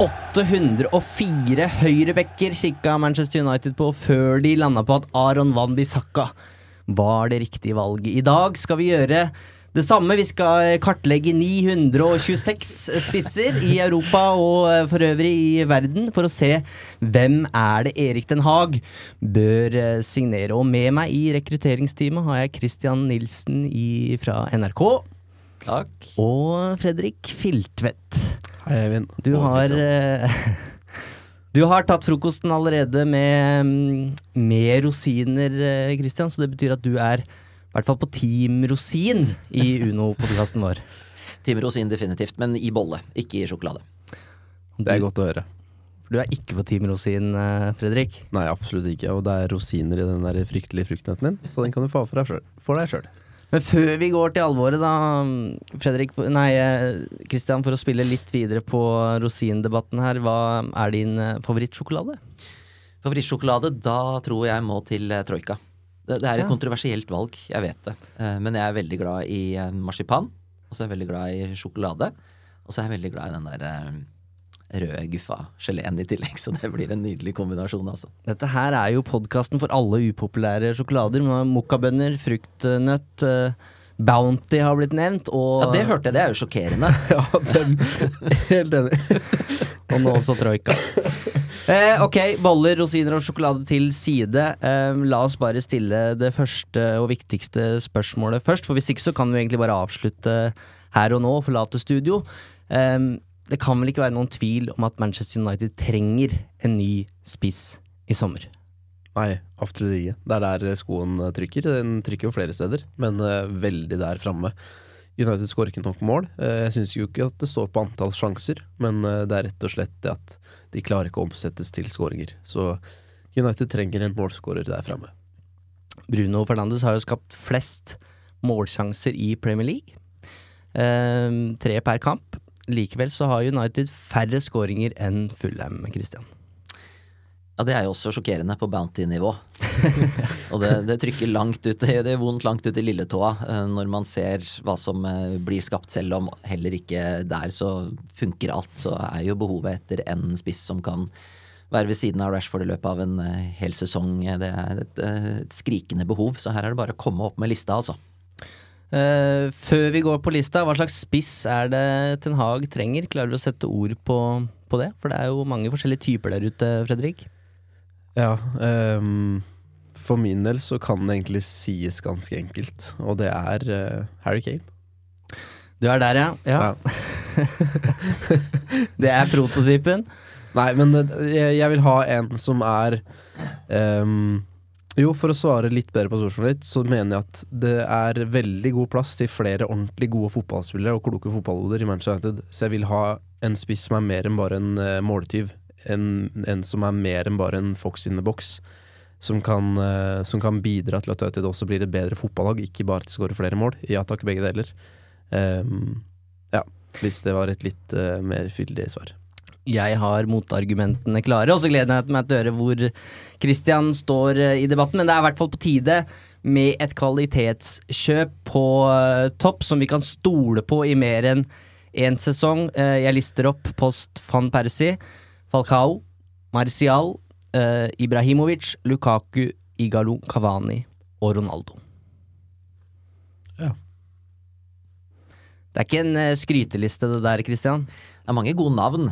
804 høyrebacker kikka Manchester United på før de landa på at Aron Van Bissaka var det riktige valget. I dag skal vi gjøre det samme. Vi skal kartlegge 926 spisser i Europa og for øvrig i verden for å se hvem er det Erik Den Haag bør signere. Og med meg i rekrutteringsteamet har jeg Christian Nilsen i, fra NRK. Takk. Og Fredrik Filtvedt. Hei, Eivind. Du Og har Christian. eh, Du har tatt frokosten allerede med, mm, med rosiner, eh, Christian, så det betyr at du er i hvert fall på Team Rosin i Uno-podkasten vår. Team rosin definitivt, men i bolle, ikke i sjokolade. Det er godt å høre. Du er ikke på Team Rosin, eh, Fredrik. Nei, absolutt ikke. Og det er rosiner i den der fryktelige fruktnøtten din, så den kan du få for deg sjøl. Men før vi går til alvoret, da, Fredrik, nei, eh, Christian, for å spille litt videre på rosindebatten her, hva er din eh, favorittsjokolade? Favorittsjokolade, da tror jeg må til eh, Troika. Det, det er et Ja. kontroversielt valg, jeg vet det. Men jeg er veldig glad i marsipan, og så er jeg veldig glad i sjokolade. Og så er jeg veldig glad i den der røde guffa geleen i tillegg, så det blir en nydelig kombinasjon, altså. Dette her er jo podkasten for alle upopulære sjokolader. Mokkabønner, fruktnøtt, eh, Bounty har blitt nevnt, og, Ja, det hørte jeg, det er jo sjokkerende. Ja, den Helt enig. og nå også Troika. Eh, ok, boller, rosiner og sjokolade til side. Eh, la oss bare stille det første og viktigste spørsmålet først. For hvis ikke så kan vi egentlig bare avslutte her og nå og forlate studio. Eh, det kan vel ikke være noen tvil om at Manchester United trenger en ny spiss i sommer. Nei, absolutt ikke. Det er der skoen trykker. Den trykker jo flere steder, men eh, veldig der framme. United skårer ikke nok mål. Eh, jeg syns jo ikke at det står på antall sjanser, men eh, det er rett og slett det at de klarer ikke å omsettes til skåringer. Så United trenger en målskårer der framme. Bruno Fernandes har jo skapt flest målsjanser i Premier League. Eh, tre per kamp. Likevel så har United færre skåringer enn Fulham, Christian. Ja, det er jo også sjokkerende på Bounty-nivå. og det, det trykker langt ut, det er vondt langt ut i lilletåa eh, når man ser hva som eh, blir skapt, selv om heller ikke der så funker alt. Så er jo behovet etter en spiss som kan være ved siden av Rashford i løpet av en eh, hel sesong. Det er et, et skrikende behov, så her er det bare å komme opp med lista, altså. Eh, før vi går på lista, hva slags spiss er det Ten Hag trenger? Klarer du å sette ord på, på det? For det er jo mange forskjellige typer der ute, Fredrik. Ja, Um, for min del så kan det egentlig sies ganske enkelt, og det er uh, Harry Kane. Du er der, ja? ja. det er prototypen. Nei, men eh, jeg, jeg vil ha en som er ehm, Jo, for å svare litt bedre på spørsmålet ditt, så mener jeg at det er veldig god plass til flere ordentlig gode fotballspillere og kloke fotballhoder i Manchester United, så jeg vil ha en spiss som er mer enn bare en uh, måltyv. En, en som er mer enn bare en fox in the box. Som kan, uh, som kan bidra til at United også blir et bedre fotballag, ikke bare til å skåre flere mål. Ja takk, begge deler. Um, ja, hvis det var et litt uh, mer fyldig svar. Jeg har motargumentene klare, og så gleder jeg meg til å høre hvor Christian står eh, i debatten. Men det er i hvert fall på tide med et kvalitetskjøp på eh, topp som vi kan stole på i mer enn én sesong. Eh, jeg lister opp post van Persie, Falcao, Marcial, Ibrahimovic, Lukaku, Igalo, Cavani og Ronaldo. Ja. Det er ikke en skryteliste det der, Christian. Det er mange gode navn,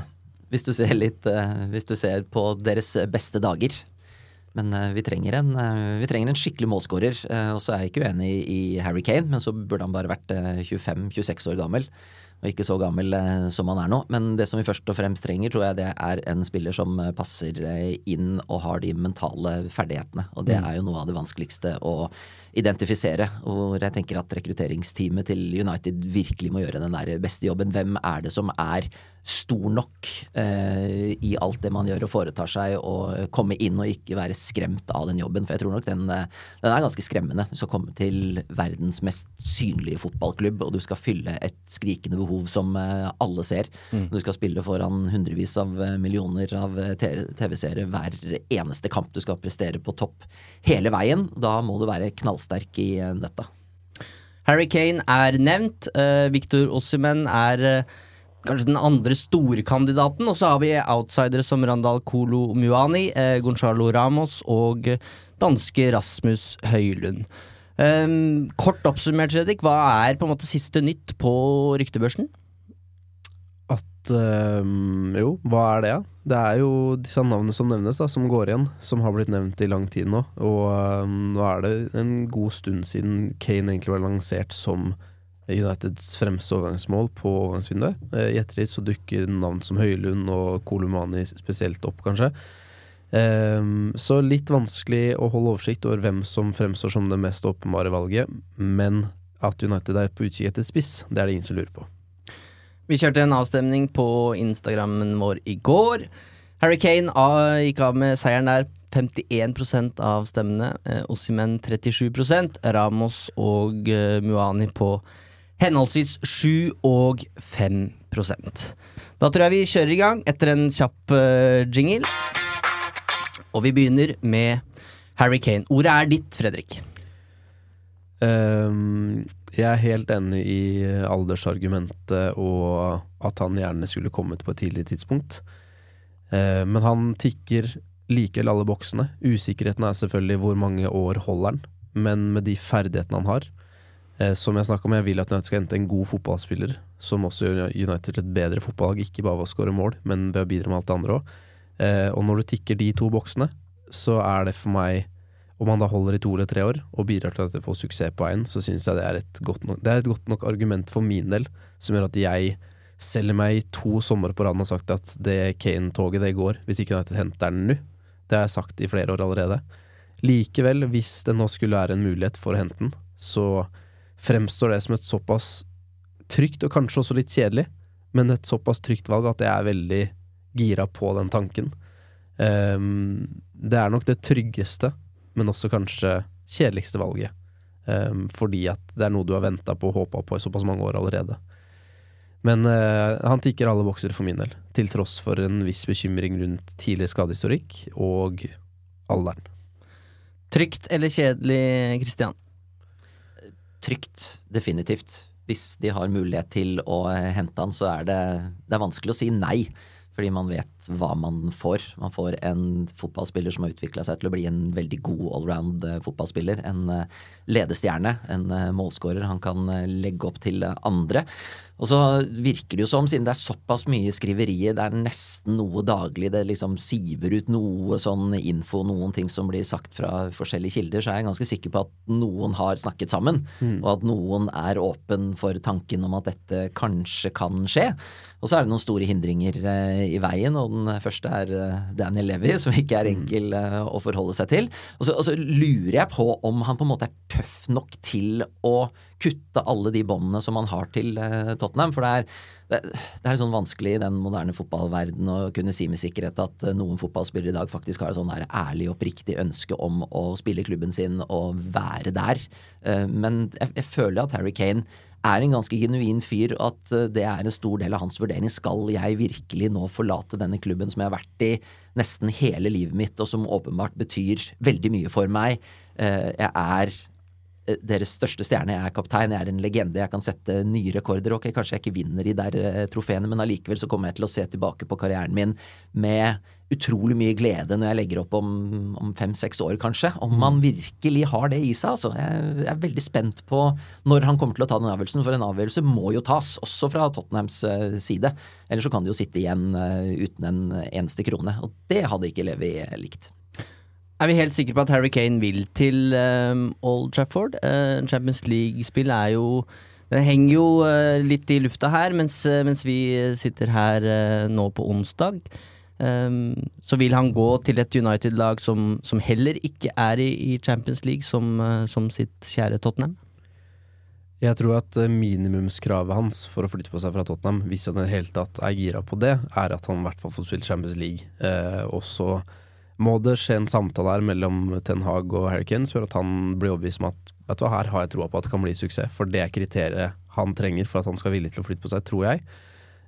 hvis du ser, litt, eh, hvis du ser på deres beste dager. Men eh, vi trenger en, eh, vi trenger en skikkelig målskårer. Og så er jeg ikke uenig i Harry Kane, men så burde han bare vært eh, 25-26 år gammel. Og ikke så gammel som han er nå. Men det som vi først og fremst trenger, tror jeg det er en spiller som passer inn og har de mentale ferdighetene. Og det er jo noe av det vanskeligste å identifisere. Hvor jeg tenker at rekrutteringsteamet til United virkelig må gjøre den der beste jobben. Hvem er det som er stor nok eh, i alt det man gjør og foretar seg, og komme inn og ikke være skremt av den jobben. For jeg tror nok den, eh, den er ganske skremmende. Du skal komme til verdens mest synlige fotballklubb, og du skal fylle et skrikende behov som eh, alle ser. Du skal spille foran hundrevis av eh, millioner av TV-seere hver eneste kamp. Du skal prestere på topp hele veien. Da må du være knallsterk i nøtta. Harry Kane er nevnt. Uh, Victor Ossimen er eh, kanskje den andre store kandidaten. Og så har vi outsidere som Randal Kolo Muani, eh, Gonzalo Ramos og danske Rasmus Høylund. Um, kort oppsummert, Fredrik, hva er på en måte siste nytt på ryktebørsen? At um, Jo, hva er det? Det er jo disse navnene som nevnes, da, som går igjen. Som har blitt nevnt i lang tid nå. Og um, nå er det en god stund siden Kane egentlig ble lansert som Uniteds fremste overgangsmål på overgangsvinduet. Eh, I ettertid så dukker navn som Høylund og Kolumani spesielt opp, kanskje. Ehm, så litt vanskelig å holde oversikt over hvem som fremstår som det mest åpenbare valget, men at United er på utkikk etter spiss, det er det ingen som lurer på. Vi kjørte en avstemning på Instagrammen vår i går. Harry Kane ah, gikk av med seieren der. 51 av stemmene. Eh, Ossimen 37% Ramos og eh, Muani på henholdsvis 7 og 5% Da tror jeg vi kjører i gang etter en kjapp uh, jingle. Og vi begynner med Harry Kane. Ordet er ditt, Fredrik. Um, jeg er helt enig i aldersargumentet og at han gjerne skulle kommet på et tidligere tidspunkt. Uh, men han tikker likevel alle boksene. Usikkerheten er selvfølgelig hvor mange år holder han, men med de ferdighetene han har, som jeg snakka om, jeg vil at United skal hente en god fotballspiller, som også gjør United til et bedre fotballag, ikke bare ved å skåre mål, men ved å bidra med alt det andre òg. og når du tikker de to boksene, så er det for meg om han da holder i to eller tre år og bidrar til at det får suksess på veien, så syns jeg det er nok, det er et godt nok argument for min del, som gjør at jeg selger meg to somre på raden og sagt at det Kane-toget det går, hvis ikke United henter den nå. Det har jeg sagt i flere år allerede. Likevel, hvis det nå skulle være en mulighet for å hente den, så fremstår det som et såpass trygt, og kanskje også litt kjedelig, men et såpass trygt valg at jeg er veldig gira på den tanken. Um, det er nok det tryggeste, men også kanskje kjedeligste valget. Um, fordi at det er noe du har venta på og håpa på i såpass mange år allerede. Men uh, han tikker alle bokser for min del, til tross for en viss bekymring rundt tidlig skadehistorikk og alderen. Trygt eller kjedelig, Christian? Trygt, definitivt. Hvis de har mulighet til å eh, hente han, så er det, det er vanskelig å si nei. Fordi man vet hva man får. Man får en fotballspiller som har utvikla seg til å bli en veldig god allround eh, fotballspiller. En eh, ledestjerne, en eh, målskårer. Han kan legge opp til andre. Og så virker det jo som, siden det er såpass mye skriverier, det er nesten noe daglig, det liksom siver ut noe sånn info, noen ting som blir sagt fra forskjellige kilder, så er jeg ganske sikker på at noen har snakket sammen, og at noen er åpen for tanken om at dette kanskje kan skje. Og så er det noen store hindringer eh, i veien, og den første er eh, Daniel Levy, som ikke er enkel eh, å forholde seg til. Og så, og så lurer jeg på om han på en måte er tøff nok til å kutte alle de båndene som han har til Tottenham. For det er, det, det er sånn vanskelig i den moderne fotballverden å kunne si med sikkerhet at noen fotballspillere i dag faktisk har et sånn ærlig og oppriktig ønske om å spille klubben sin og være der. Men jeg, jeg føler at Harry Kane er en ganske genuin fyr, at eh, det er en stor del av hans vurdering. Skal jeg virkelig nå forlate denne klubben som jeg har vært i nesten hele livet mitt, og som åpenbart betyr veldig mye for meg? Eh, Jeg er deres største stjerne, jeg er kaptein, jeg er en legende, jeg kan sette nye rekorder. Ok, kanskje jeg ikke vinner de der eh, trofeene, men allikevel så kommer jeg til å se tilbake på karrieren min med utrolig mye glede når jeg legger opp om, om fem-seks år, kanskje. Om man virkelig har det i seg, altså. Jeg, jeg er veldig spent på når han kommer til å ta den avgjørelsen, for en avgjørelse må jo tas, også fra Tottenhams eh, side. Ellers så kan de jo sitte igjen eh, uten en eneste krone, og det hadde ikke Levi likt. Er vi helt sikre på at Harry Kane vil til um, Old Trafford? Uh, Champions League-spill er jo Det henger jo uh, litt i lufta her mens, uh, mens vi sitter her nå på onsdag. Um, så vil han gå til et United-lag som, som, heller ikke er i, i Champions League, som, som, sitt kjære Tottenham? Jeg tror at minimumskravet hans for å flytte på seg fra Tottenham, hvis han i det hele tatt er gira på det, er at han i hvert fall får spille Champions League. og så må det skje en samtale her mellom Ten Hag og Harry Kane gjør at han blir overbevist om at vet du hva, her har jeg troa på at det kan bli suksess, for det er kriteriet han trenger for at han skal villig til å flytte på seg, tror jeg.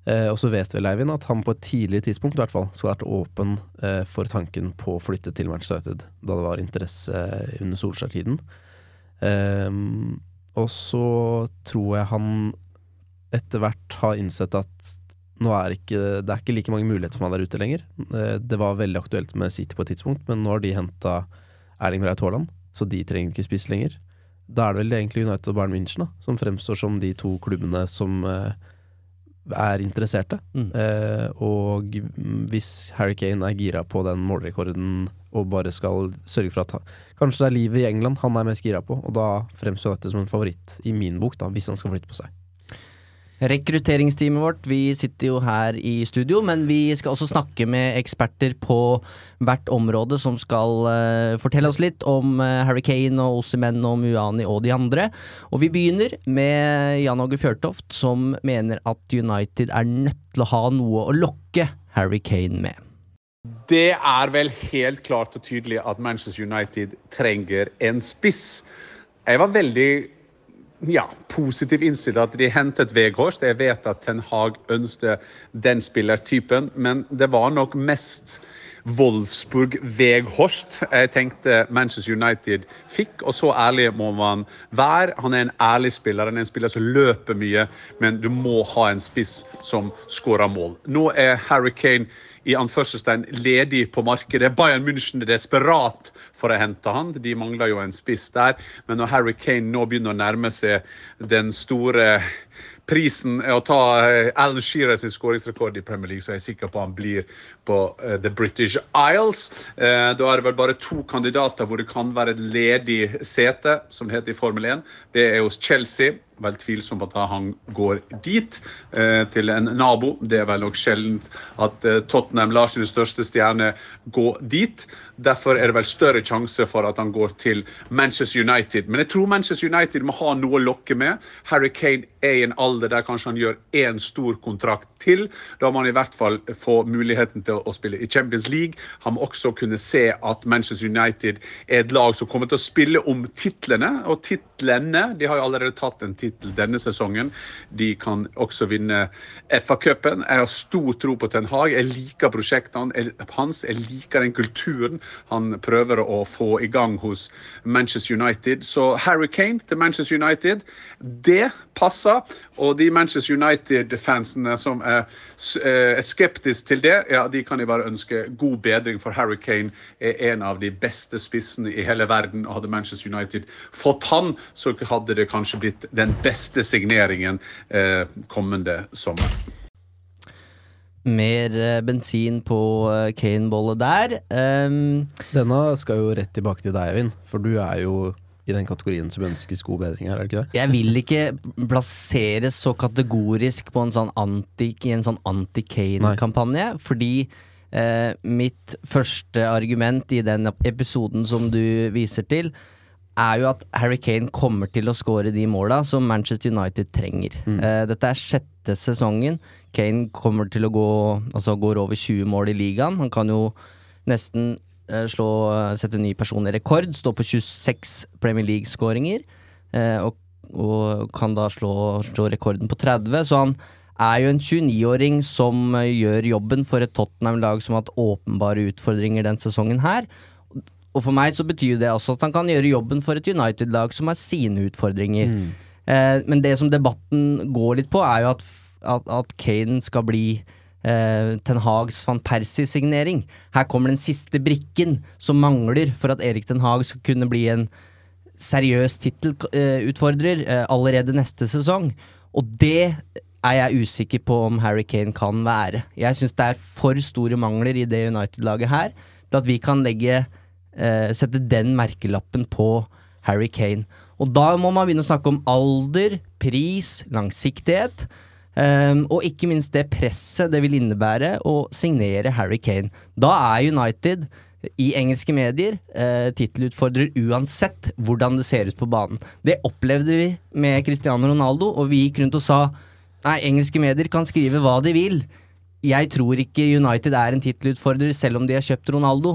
Eh, og så vet vel Eivind at han på et tidlig tidspunkt i hvert fall skal ha vært åpen eh, for tanken på å flytte til Manchester United, da det var interesse under Solskjær-tiden. Eh, og så tror jeg han etter hvert har innsett at nå er ikke, det er ikke like mange muligheter for meg der ute lenger. Eh, det var veldig aktuelt med City på et tidspunkt, men nå har de henta Erling Braut Haaland, så de trenger ikke spisse lenger. Da er det vel egentlig United og Bayern München da, som fremstår som de to klubbene som eh, er interesserte. Mm. Eh, og hvis Harry Kane er gira på den målrekorden og bare skal sørge for at Kanskje det er livet i England han er mest gira på, og da fremstår dette som en favoritt i min bok, da, hvis han skal flytte på seg. Rekrutteringsteamet vårt, vi sitter jo her i studio, men vi skal også snakke med eksperter på hvert område som skal uh, fortelle oss litt om uh, Harry Kane og Ossimen og Muani og de andre. Og vi begynner med Jan Åge Fjørtoft, som mener at United er nødt til å ha noe å lokke Harry Kane med. Det er vel helt klart og tydelig at Manchester United trenger en spiss. Jeg var veldig ja, positiv innstilt at de hentet Veghorst. Jeg vet at Ten Hag ønsket den spillertypen, men det var nok mest Wolfsburg Veghorst jeg tenkte Manchester United fikk. Og så ærlig må man være. Han er en ærlig spiller, han er en spiller som løper mye, men du må ha en spiss som skårer mål. Nå er Harry Kane i anførselstegn ledig på markedet. Bayern München er desperat for å hente han. De mangler jo en spiss der. Men når Harry Kane nå begynner å nærme seg den store prisen er å ta eh, Alan Shearer sin skåringsrekord i Premier League, så jeg er sikker på han blir på uh, The British Isles. Uh, da er det vel bare to kandidater hvor det kan være ledig sete, som heter i Formel 1. Det er hos Chelsea vel tvilsomt at han går dit, eh, til en nabo. Det er vel nok sjelden at eh, Tottenham lar sin største stjerne gå dit. Derfor er det vel større sjanse for at han går til Manchester United. Men jeg tror Manchester United må ha noe å lokke med. Harry Kane er i en alder der kanskje han gjør én stor kontrakt til. Da må han i hvert fall få muligheten til å spille i Champions League. Han må også kunne se at Manchester United er et lag som kommer til å spille om titlene. Og titlene De har jo allerede tatt en tittel tittel denne sesongen. De kan også vinne FA-cupen. Jeg har stor tro på Ten Hag. Jeg liker prosjektene hans. Jeg liker den kulturen han prøver å få i gang hos Manchester United. Så Harry Kane til Manchester United, det passer. Og de Manchester United-fansene som er, er skeptiske til det, ja, de kan jeg bare ønske god bedring, for Harry Kane er en av de beste spissene i hele verden. og Hadde Manchester United fått han, så hadde det kanskje blitt den beste signeringen eh, kommende sommer. Mer eh, bensin på eh, Kane-bollet der. Um, Denne skal jo rett tilbake til deg, Eivind, for du er jo i den kategorien som ønsker god bedring her, er det ikke det? Jeg vil ikke plasseres så kategorisk på en sånn anti, i en sånn anti-Kane-kampanje, fordi eh, mitt første argument i den episoden som du viser til, er jo at Harry Kane kommer til å skåre de måla som Manchester United trenger. Mm. Uh, dette er sjette sesongen. Kane kommer til å gå Altså går over 20 mål i ligaen. Han kan jo nesten uh, slå uh, sette ny personlig rekord, stå på 26 Premier League-skåringer. Og, og, kan da slå, slå, rekorden på 30, så han er jo en 29-åring som gjør jobben for et Tottenham-lag som har hatt åpenbare utfordringer den sesongen her. Og for meg så betyr det også at han kan gjøre jobben for et United-lag som har sine utfordringer. Eh, men det som debatten går litt på, er jo at, at, at Kane skal bli eh, Ten Hags van Persie-signering. Her kommer den siste brikken som mangler for at Erik Ten Hag skal kunne bli en seriøs tittelutfordrer eh, allerede neste sesong. Og det er jeg usikker på om Harry Kane kan være. Jeg syns det er for store mangler i det United-laget her til at vi kan legge eh, sette den merkelappen på Harry Kane. Og da må man begynne å snakke om alder, pris, langsiktighet. Um, og ikke minst det presset det vil innebære å signere Harry Kane. Da er United i engelske medier eh, tittelutfordrer uansett hvordan det ser ut på banen. Det opplevde vi med Cristiano Ronaldo, og vi gikk rundt og sa Nei, engelske medier kan skrive hva de vil. Jeg tror ikke United er en tittelutfordrer, selv om de har kjøpt Ronaldo.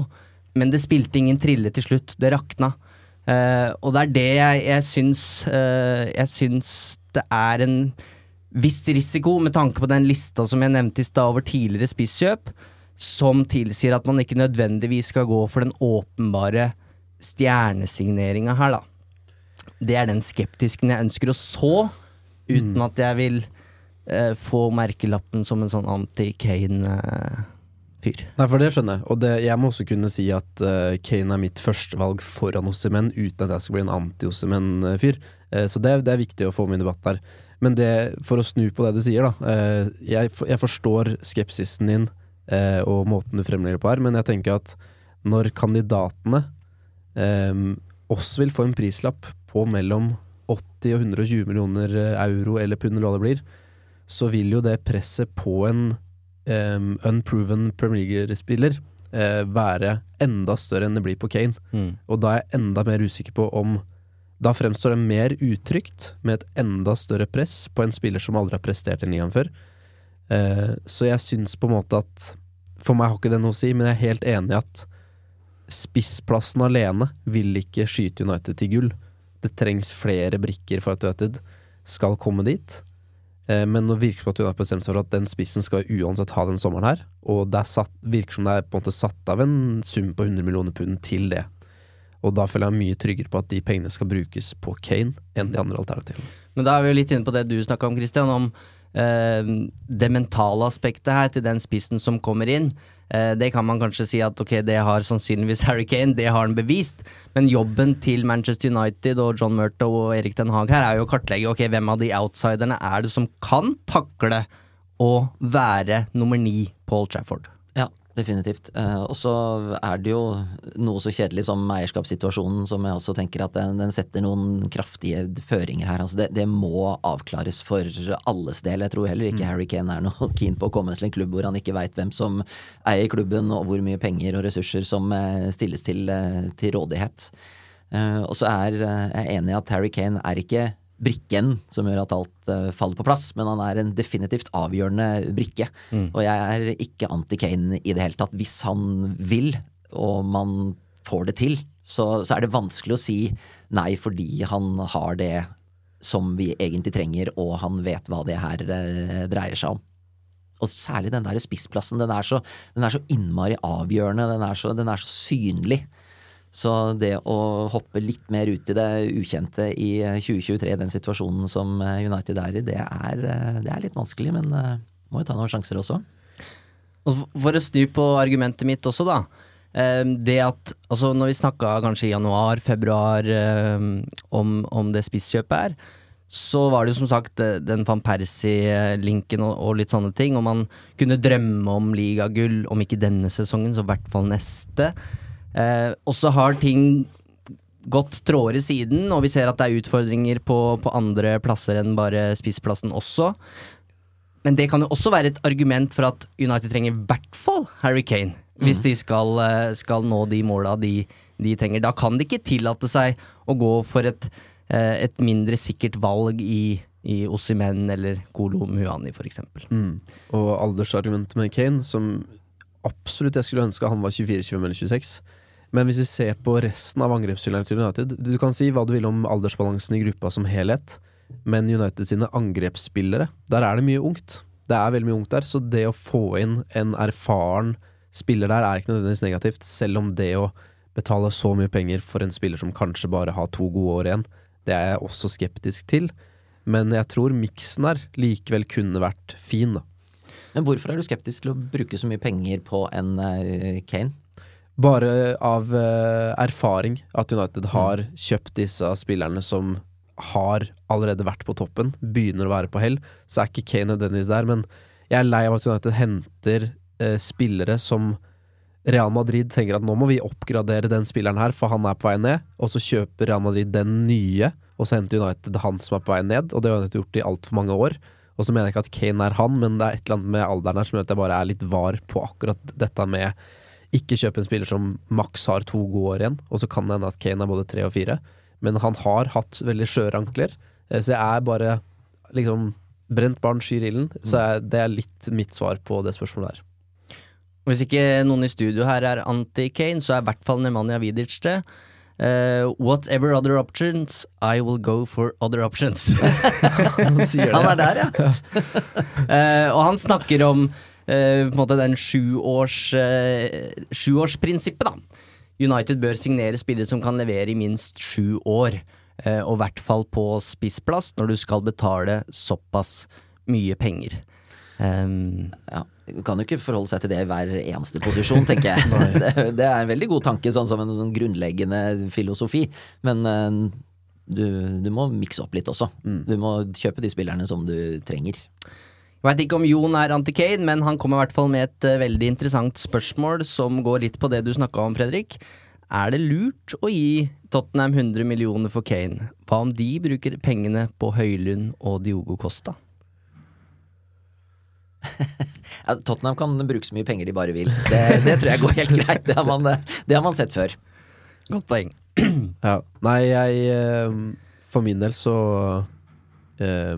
Men det spilte ingen trille til slutt. Det rakna. Uh, og det er det jeg, jeg syns uh, Jeg syns det er en viss risiko, med tanke på den lista som jeg nevnte i stad over tidligere spisskjøp, som tilsier at man ikke nødvendigvis skal gå for den åpenbare stjernesigneringa her, da. Det er den skeptisken jeg ønsker å så, uten at jeg vil uh, få merkelappen som en sånn anti-Kane-fyr. Nei, for det skjønner jeg. Og det, jeg må også kunne si at uh, Kane er mitt førstevalg foran Ossimen, uten at jeg skal bli en anti-Ossimen-fyr. Uh, så det, det er viktig å få med i debatten her. Men det, for å snu på det du sier, da. Uh, jeg, jeg forstår skepsisen din eh, og måten du fremlegger på her, men jeg tenker at når kandidatene eh, også vil få en prislapp på mellom 80 og 120 millioner eh, euro eller pund, eller hva det blir, så vil jo det presset på en um, unproven Premier League-spiller uh, være enda større enn det blir på Kane. Mm. Og da er jeg enda mer usikker på om Da fremstår det mer utrygt med et enda større press på en spiller som aldri har prestert i ligaen før. Uh, så jeg syns på en måte at For meg har ikke det noe å si, men jeg er helt enig i at spissplassen alene vil ikke skyte United til gull. Det trengs flere brikker for at United skal komme dit. Eh, Men nå virker det som at hun har bestemt seg for at den spissen skal uansett ha den sommeren her. Og det satt, virker som det er på en måte satt av en sum på 100 millioner pund til det. Og da føler jeg mye tryggere på at de pengene skal brukes på Kane enn de andre alternativene. Men da er vi jo litt inne på det du snakka om, Christian, om det mentale aspektet her til den spissen som kommer inn. Eh, det kan man kanskje si at ok, det har sannsynligvis Harry Kane, det har han bevist. Men jobben til Manchester United og John Murtow og Erik Den Haag her er jo å kartlegge ok, hvem av de outsiderne er det som kan takle å være nummer ni Old Trafford. Definitivt. Eh, og så er det jo noe så kjedelig som eierskapssituasjonen, som jeg også tenker at den, den setter noen kraftige føringer her. Altså det, det må avklares for alles del. Jeg tror heller ikke Harry Kane er noe keen på å komme til en klubb hvor han ikke veit hvem som eier klubben, og hvor mye penger og ressurser som eh, stilles til, eh, til rådighet. Og så er jeg enig i at Harry Kane er ikke brikken som gjør at alt uh, faller på plass, men han er en definitivt avgjørende brikke. Og jeg er ikke anti-Kane i det hele tatt. Hvis han vil, og man får det til, så, så er det vanskelig å si nei fordi han har det som vi egentlig trenger, og han vet hva det her uh, dreier seg om. Og særlig den der spissplassen. Den er så, den er så innmari avgjørende. Den er så, den er så synlig. Så det å hoppe litt mer ut i det ukjente i 2023, den situasjonen som eh, United er i, det er, eh, det er litt vanskelig, men eh, må jo ta noen sjanser også. Og for å snu på argumentet mitt også, da. eh, Det at altså Når vi snakka kanskje i januar, februar eh, om, om det spisskjøpet her, så var det jo som sagt eh, den van Persie-linken og litt sånne ting. Og man kunne drømme om ligagull, om ikke denne sesongen, så i hvert fall neste. Eh, og så har ting gått trådere siden, og vi ser at det er utfordringer på, på andre plasser enn bare spissplassen også. Men det kan jo også være et argument for at United trenger i hvert fall Harry Kane. Hvis de skal, eh, skal nå de måla de, de trenger. Da kan de ikke tillate seg å gå for et, eh, et mindre sikkert valg i, i Ossimen eller Kolo Muani, f.eks. Mm. Og aldersargumentet med Kane, som absolutt jeg skulle ønske han var 24, 25 eller 26. Men hvis vi ser på resten av angrepsspillerne til United Du kan si hva du vil om aldersbalansen i gruppa som helhet, men United sine angrepsspillere, der er det mye ungt. Det er veldig mye ungt der, så det å få inn en erfaren spiller der er ikke nødvendigvis negativt, selv om det å betale så mye penger for en spiller som kanskje bare har to gode år igjen. Det er jeg også skeptisk til. Men jeg tror miksen her likevel kunne vært fin, da. Men hvorfor er du skeptisk til å bruke så mye penger på en eh, Kane? Bare av eh, erfaring at United har kjøpt disse spillerne som har allerede vært på toppen, begynner å være på hell, så er ikke Kane og Dennis der. Men jeg er lei av at United henter eh, spillere som Real Madrid tenker at nå må vi oppgradere den spilleren her, for han er på vei ned, og så kjøper Real Madrid den nye, og så henter United han som er på vei ned, og det har United gjort i altfor mange år. Og så mener jeg ikke at Kane er han, men det er et eller annet med alderen her som gjør at jeg bare er litt var på akkurat dette med ikke kjøpe en spiller som maks har to gode år igjen, og så kan det hende at Kane er både tre og fire, men han har hatt veldig skjøre ankler, eh, så jeg er bare liksom Brent barn skyr ilden, så jeg, det er litt mitt svar på det spørsmålet der. Hvis ikke noen i studio her er anti-Kane, så er i hvert fall Nemanja Vidic det. Uh, whatever other options, I will go for other options. Han. Han er der, ja. uh, og han snakker om på en måte den uh, sjuårsprinsippet, da. United bør signere spillere som kan levere i minst sju år, eh, og i hvert fall på spissplass når du skal betale såpass mye penger. Um, ja. Du kan jo ikke forholde seg til det i hver eneste posisjon, tenker jeg. det, det er en veldig god tanke, sånn som en sånn grunnleggende filosofi. Men eh, du, du må mikse opp litt også. Du må kjøpe de spillerne som du trenger. Jeg veit ikke om Jon er anti-Kane, men han kom i hvert fall med et eh, veldig interessant spørsmål som går litt på det du snakka om, Fredrik. Er det lurt å gi Tottenham 100 millioner for Kane? Hva om de bruker pengene på Høylund og Diogo Costa? Ja, Tottenham kan bruke så mye penger de bare vil. Det, det tror jeg går helt greit. Det har, man, det har man sett før. Godt poeng. Ja. Nei, jeg eh, For min del så eh,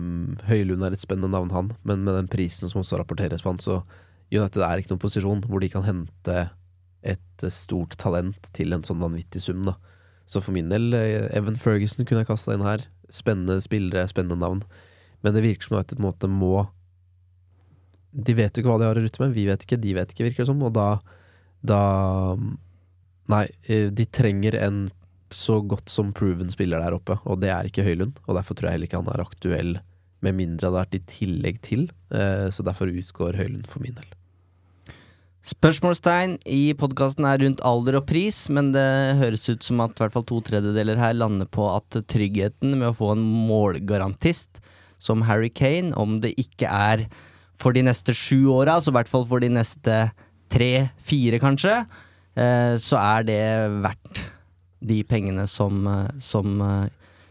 Høylund er et spennende navn, han, men med den prisen som også rapporteres på han, så United er ikke noen posisjon hvor de kan hente et eh, stort talent til en sånn vanvittig sum, da. Så for min del, eh, Evan Ferguson kunne jeg kasta inn her. Spennende spillere, spennende navn. Men det virker som at et måte må De vet jo ikke hva de har å rutte med. Vi vet ikke, de vet ikke, virker det som. Og da, da Nei, eh, de trenger en så godt som proven spiller der oppe, og det er ikke Høylund. Og derfor tror jeg heller ikke han er aktuell, med mindre det har vært i tillegg til. Eh, Så derfor utgår Høylund for min del. Spørsmålstegn i podkasten er rundt alder og pris, men det høres ut som at i hvert fall to tredjedeler her lander på at tryggheten med å få en målgarantist som Harry Kane, om det ikke er for de neste sju åra, så i hvert fall for de neste tre-fire, kanskje, eh, så er det verdt de pengene som, eh, som eh,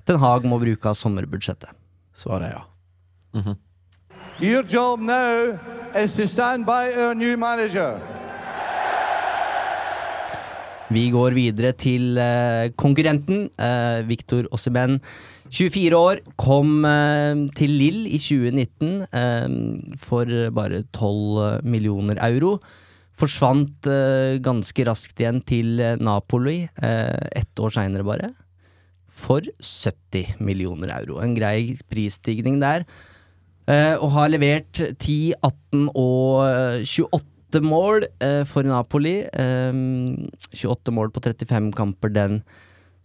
Den Haag må bruke av sommerbudsjettet. Svaret er ja. Your job now is to stand by our new manager. Vi går videre til eh, konkurrenten, eh, Victor Ossimen. 24 år, kom eh, til Lill i 2019 eh, for bare 12 millioner euro. Forsvant eh, ganske raskt igjen til eh, Napoli, eh, ett år seinere bare. For 70 millioner euro. En grei prisstigning der. Eh, og har levert 10, 18 og eh, 28 mål eh, for Napoli. Eh, 28 mål på 35 kamper den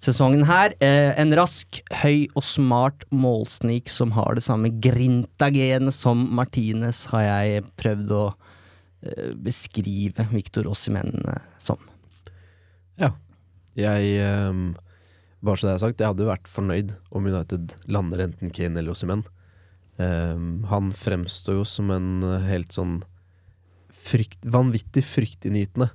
sesongen her. Eh, en rask, høy og smart målsnik som har det samme grinta-genet som Martinez, har jeg prøvd å eh, beskrive Victor Ossimen eh, som. Ja. Jeg ehm, Bare så det er sagt, jeg hadde jo vært fornøyd om United lander enten Kane eller Ossimen. Ehm, han fremstår jo som en eh, helt sånn frykt, vanvittig fryktinngytende.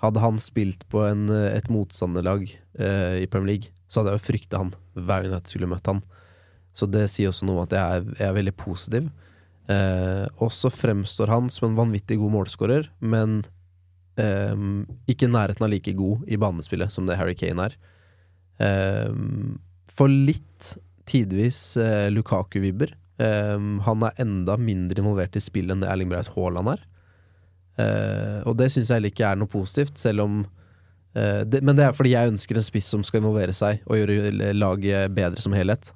Hadde han spilt på en, eh, et motstanderlag eh, i Premier League, så hadde jeg jo frykta han hver gang jeg skulle møtt han. Så det sier også noe om at jeg er, jeg er veldig positiv. Eh, og så fremstår han som en vanvittig god målskårer, men eh, ikke i nærheten av like god i banespillet som det Harry Kane er. Eh, for litt tidvis eh, Lukaku-vibber. Um, han er enda mindre involvert i spillet enn det Erling Braut Haaland er. Eh, og det syns jeg heller ikke er noe positivt, selv om eh, det, Men det er fordi jeg ønsker en spiss som skal involvere seg og gjøre laget bedre som helhet.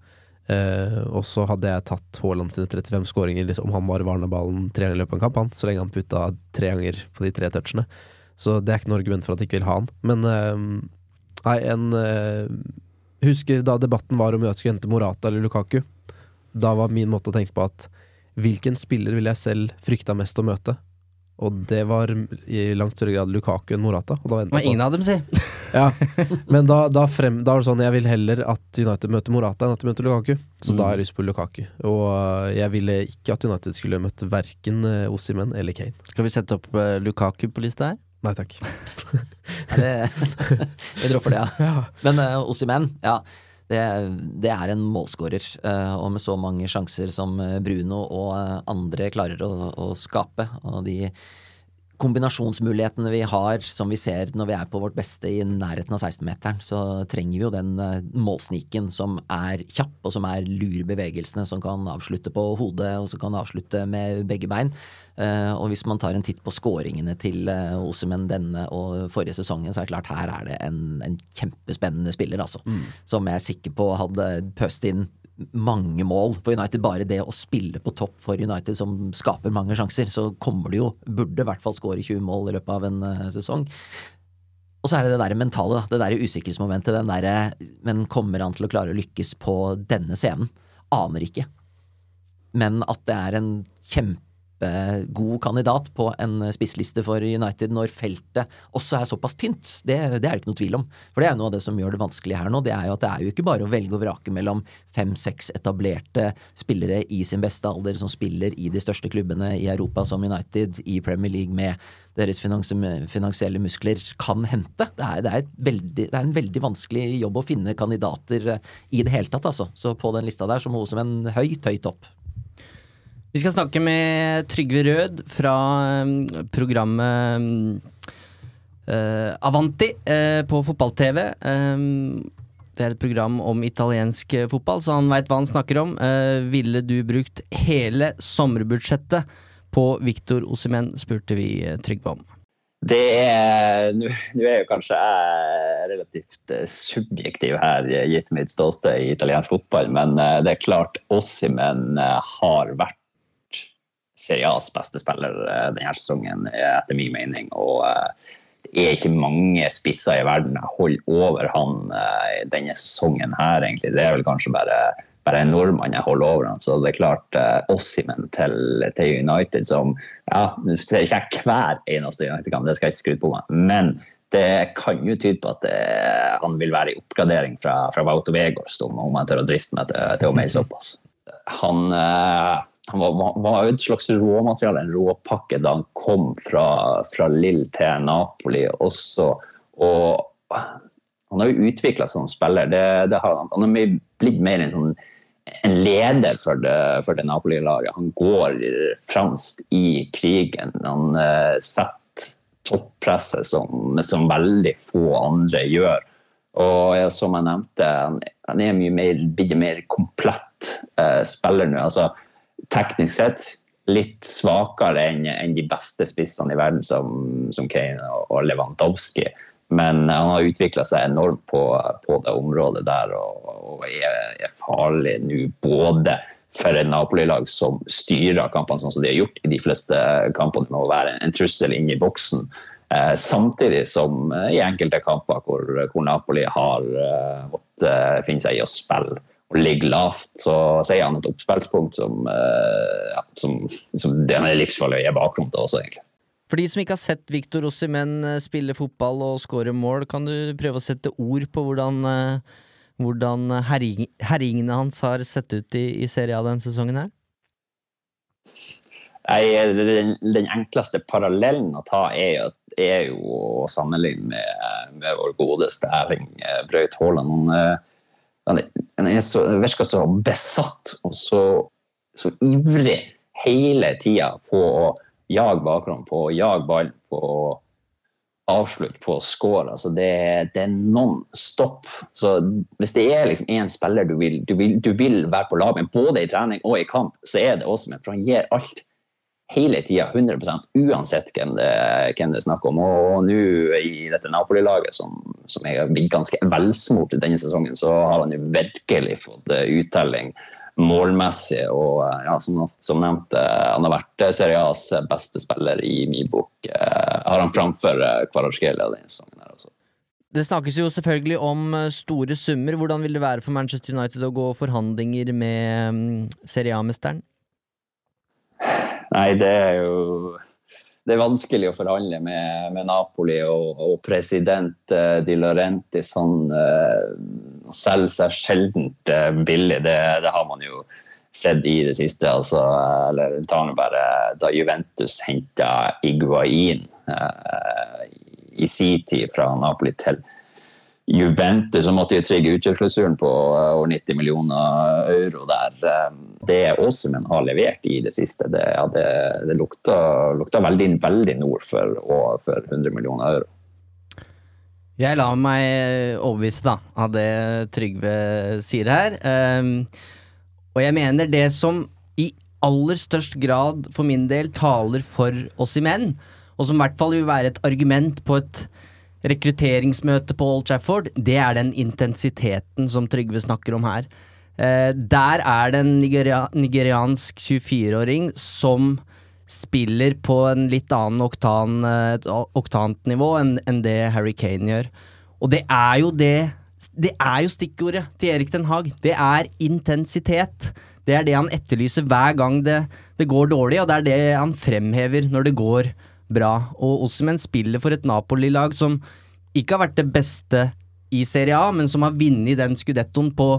Eh, og så hadde jeg tatt Haaland sine 35 skåringer liksom, om han bare varna ballen tre ganger i løpet av en kamp, han, så lenge han putta tre ganger på de tre touchene. Så det er ikke noe argument for at jeg ikke vil ha han. Men eh, Nei, en eh, Husker da debatten var om jeg skulle hente Morata eller Lukaku. Da var min måte å tenke på at hvilken spiller ville jeg selv frykta mest å møte? Og det var i langt større grad Lukaku enn Morata. Og da Men ingen av dem, si. Ja, men da, da, frem, da var det sånn Jeg vil heller at United møter Morata enn at de møter Lukaku. Så da har jeg lyst på Lukaku. Og øh, jeg ville ikke at United skulle møtt verken Ossimen Osimhen eller Kane. Skal vi sette opp eh, Lukaku på lista her? Nei takk. Vi dropper det, ja. Men uh, Ossimen, ja. Det, det er en målskårer. eh, og med så mange sjanser som eh, Bruno og eh, andre klarer å, å skape. Og de kombinasjonsmulighetene vi har, som vi ser når vi er på vårt beste i nærheten av 16-meteren, så trenger vi jo den eh, målsniken som er kjapp, og som er lur bevegelsene, som kan avslutte på hodet, og som kan avslutte med begge bein. Eh, og hvis man tar en titt på skåringene til Osemen denne og forrige sesongen, så er det klart her er det en, en kjempespennende spiller, altså. Som jeg er sikker på hadde pøst inn mange mål for United. Bare det å spille på topp for United som skaper mange sjanser, så kommer det jo Burde i hvert fall skåre 20 mål i løpet av en eh, sesong. Og så er det det der mentale. Det der usikkerhetsmomentet. Den derre Men kommer han til å klare å lykkes på denne scenen? Aner ikke. Men at det er en kjempegod kandidat på en spissliste for United når feltet også er såpass tynt, det, det er det ikke noe tvil om. For det er jo noe av det som gjør det vanskelig her nå. Det er jo at det er jo ikke bare å velge og vrake mellom fem-seks etablerte spillere i sin beste alder som spiller i de største klubbene i Europa, som United, i Premier League med deres finansielle muskler kan hente. Det er, det, er veldig, det er, en veldig vanskelig jobb å finne kandidater i det hele tatt, altså. Så på den lista der så må hun som en høyt, høyt opp. Vi skal snakke med Trygve Rød fra um, programmet uh, Avanti uh, på fotball-TV. Um, det er et program om italiensk uh, fotball, så han veit hva han snakker om. ville du brukt hele sommerbudsjettet på Victor Osimen, spurte vi Trygve om. Det er Nå er jo kanskje jeg relativt subjektiv her, gitt mitt ståsted i italiensk fotball, men det er klart Osimen har vært Serie beste spiller denne sesongen, etter min mening. Og det er ikke mange spisser i verden jeg holder over han denne sesongen her, egentlig. Det er vel kanskje bare, bare en nordmann jeg holder over han. Så det er klart Ossimen til, til United som Ja, nå ser ikke jeg hver eneste United-kamp, det skal jeg ikke skryte på meg. men det kan jo tyde på at det, han vil være i oppgradering fra, fra Wauto Vegårs, om, jeg tør å driste meg til, til å melde såpass. Han, han var, var et slags råmateriale, en råpakke, da han kom fra, fra Lill til Napoli også. Og han har jo utvikla seg som spiller. Det, det har han. har blitt mer en, sånn, en leder for det, for det Napoli-laget. Han går fremst i krigen. Han uh, setter toppresset som, som, veldig få andre gjør. Og ja, som jeg nevnte, han, han er mye mer, en mer komplett uh, spiller nå. altså teknisk sett litt svakere enn en de beste spissene i verden, som, som Kane og Lewandowski. Men han har utvikla seg enormt på, på, det området der og, og er, er, farlig nå både for et Napoli-lag som styrer kampene sånn som de har gjort i de fleste kampene, med å være en, trussel inn i boksen. Eh, samtidig som eh, i enkelte kamper hvor, hvor Napoli har eh, måttet finne seg i å spille og ligger lavt, så, så er han et oppspillspunkt som, uh, ja, som, som det er livsfarlig å gi bakrom til også, egentlig. For de som ikke har sett Victor Ossimen spille fotball og skåre mål, kan du prøve å sette ord på hvordan, uh, hvordan herring, herringene hans har sett ut i, i Serie A denne sesongen her? Nei, den, den, enkleste parallellen å ta er er jo å sammenligne med, med vår godeste Erling Braut Haaland. Han, han så, virker så besatt og så, så ivrig hele tida på å jage bakgrunnen, på å jage ballen, på å avslutte, på å score. Altså det, det, er non stop. Så hvis det er liksom spiller du vil, du, vil, du vil, være på lag med, både i trening og i kamp, så er det Åsmund. For han gir alt hele tida, 100 uansett hvem det, hvem det er snakk om. Og nå i dette Napoli-laget, som, som er blitt ganske velsmurt denne sesongen, så har han jo virkelig fått uttelling målmessig. Og ja, som, som nevnt, han har vært Serie A's beste spiller i min bok. Har han framfor Kvaratskhelia denne sesongen. her også. Det snakkes jo selvfølgelig om eh, store summer. Hvordan vil det være for Manchester United å gå forhandlinger med mm, Serie A-mesteren? Nei, det er jo det er vanskelig å forhandle med, med Napoli og, og, president uh, Di Laurentiis. Han uh, selger seg sjelden uh, billig. Det, det, har man jo sett i det siste. Altså, eller tar nå bare da Juventus henta Iguain uh, i sin tid fra Napoli til Juventus, så måtte de trigge utkjøpsklausulen på over 90 millioner euro der. Det Åsemen har levert i det siste, det, ja, det, det lukta, lukta, veldig, veldig nord for, for 100 millioner euro. Jeg lar meg overbevise da, av det Trygve sier her. Um, og jeg mener det som i aller størst grad for min del taler for oss i menn, og som i hvert fall vil være et argument på et rekrutteringsmøte på Old Trafford, det er den intensiteten som Trygve snakker om her. Eh, der er det en nigeria nigeriansk 24-åring som spiller på en litt annen oktan, et oktant nivå enn en det Harry Kane gjør. Og det er jo det Det er jo stikkordet til Erik Den Haag. Det er intensitet. Det er det han etterlyser hver gang det, det går dårlig, og det er det han fremhever når det går dårlig bra. Og Ossimen spiller for et Napoli-lag som ikke har vært det beste i Serie A, men som har vunnet den skudettoen på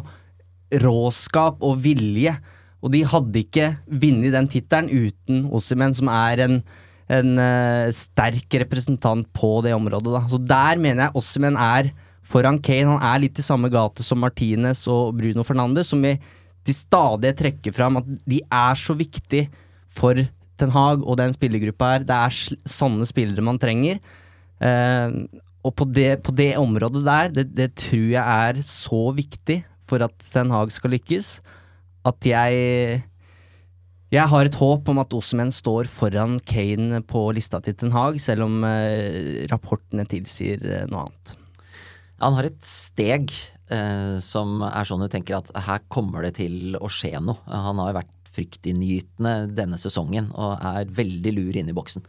råskap og vilje. Og de hadde ikke vunnet den tittelen uten Ossimen, som er en, en uh, sterk representant på det området. Da. Så der mener jeg Ossimen er foran Kane. Han er litt i samme gate som Martinez og Bruno Fernandes, som vi til stadighet trekker fram at de er så viktig for Ten Hag og den spillergruppa her, det er sånne spillere man trenger. Eh, og på det, på det, området der, det, det, tror jeg er så viktig for at Ten Hag skal lykkes, at jeg jeg har et håp om at Osemen står foran Kane på lista til Ten Hag, selv om eh, rapportene tilsier eh, noe annet. Han har et steg som er sånn du tenker at her kommer det til å skje noe. Han har jo vært fryktinngytende denne sesongen og er veldig lur inne i boksen.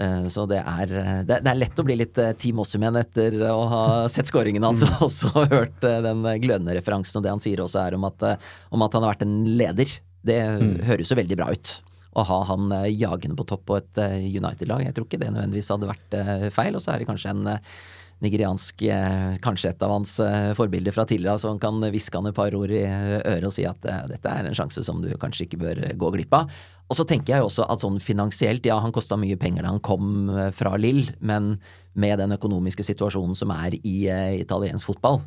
Eh, så det er, det er, lett å bli litt eh, Team Ossimen etter å ha sett skåringen hans og også hørt eh, den glødende referansen. Og det han sier også er om at, om at han har vært en leder. Det mm. høres jo veldig bra ut. Å ha han jagende på topp på et United-lag. Jeg tror ikke det nødvendigvis hadde vært feil. Og så er det kanskje en nigeriansk eh, Kanskje et av hans eh, forbilder fra tidligere, så han kan hviske han et par ord i øret og si at eh, dette er en sjanse som du kanskje ikke bør gå glipp av. Og så tenker jeg også at sånn finansielt, ja han kosta mye penger da han kom fra Lill, men med den økonomiske situasjonen som er i italiensk fotball,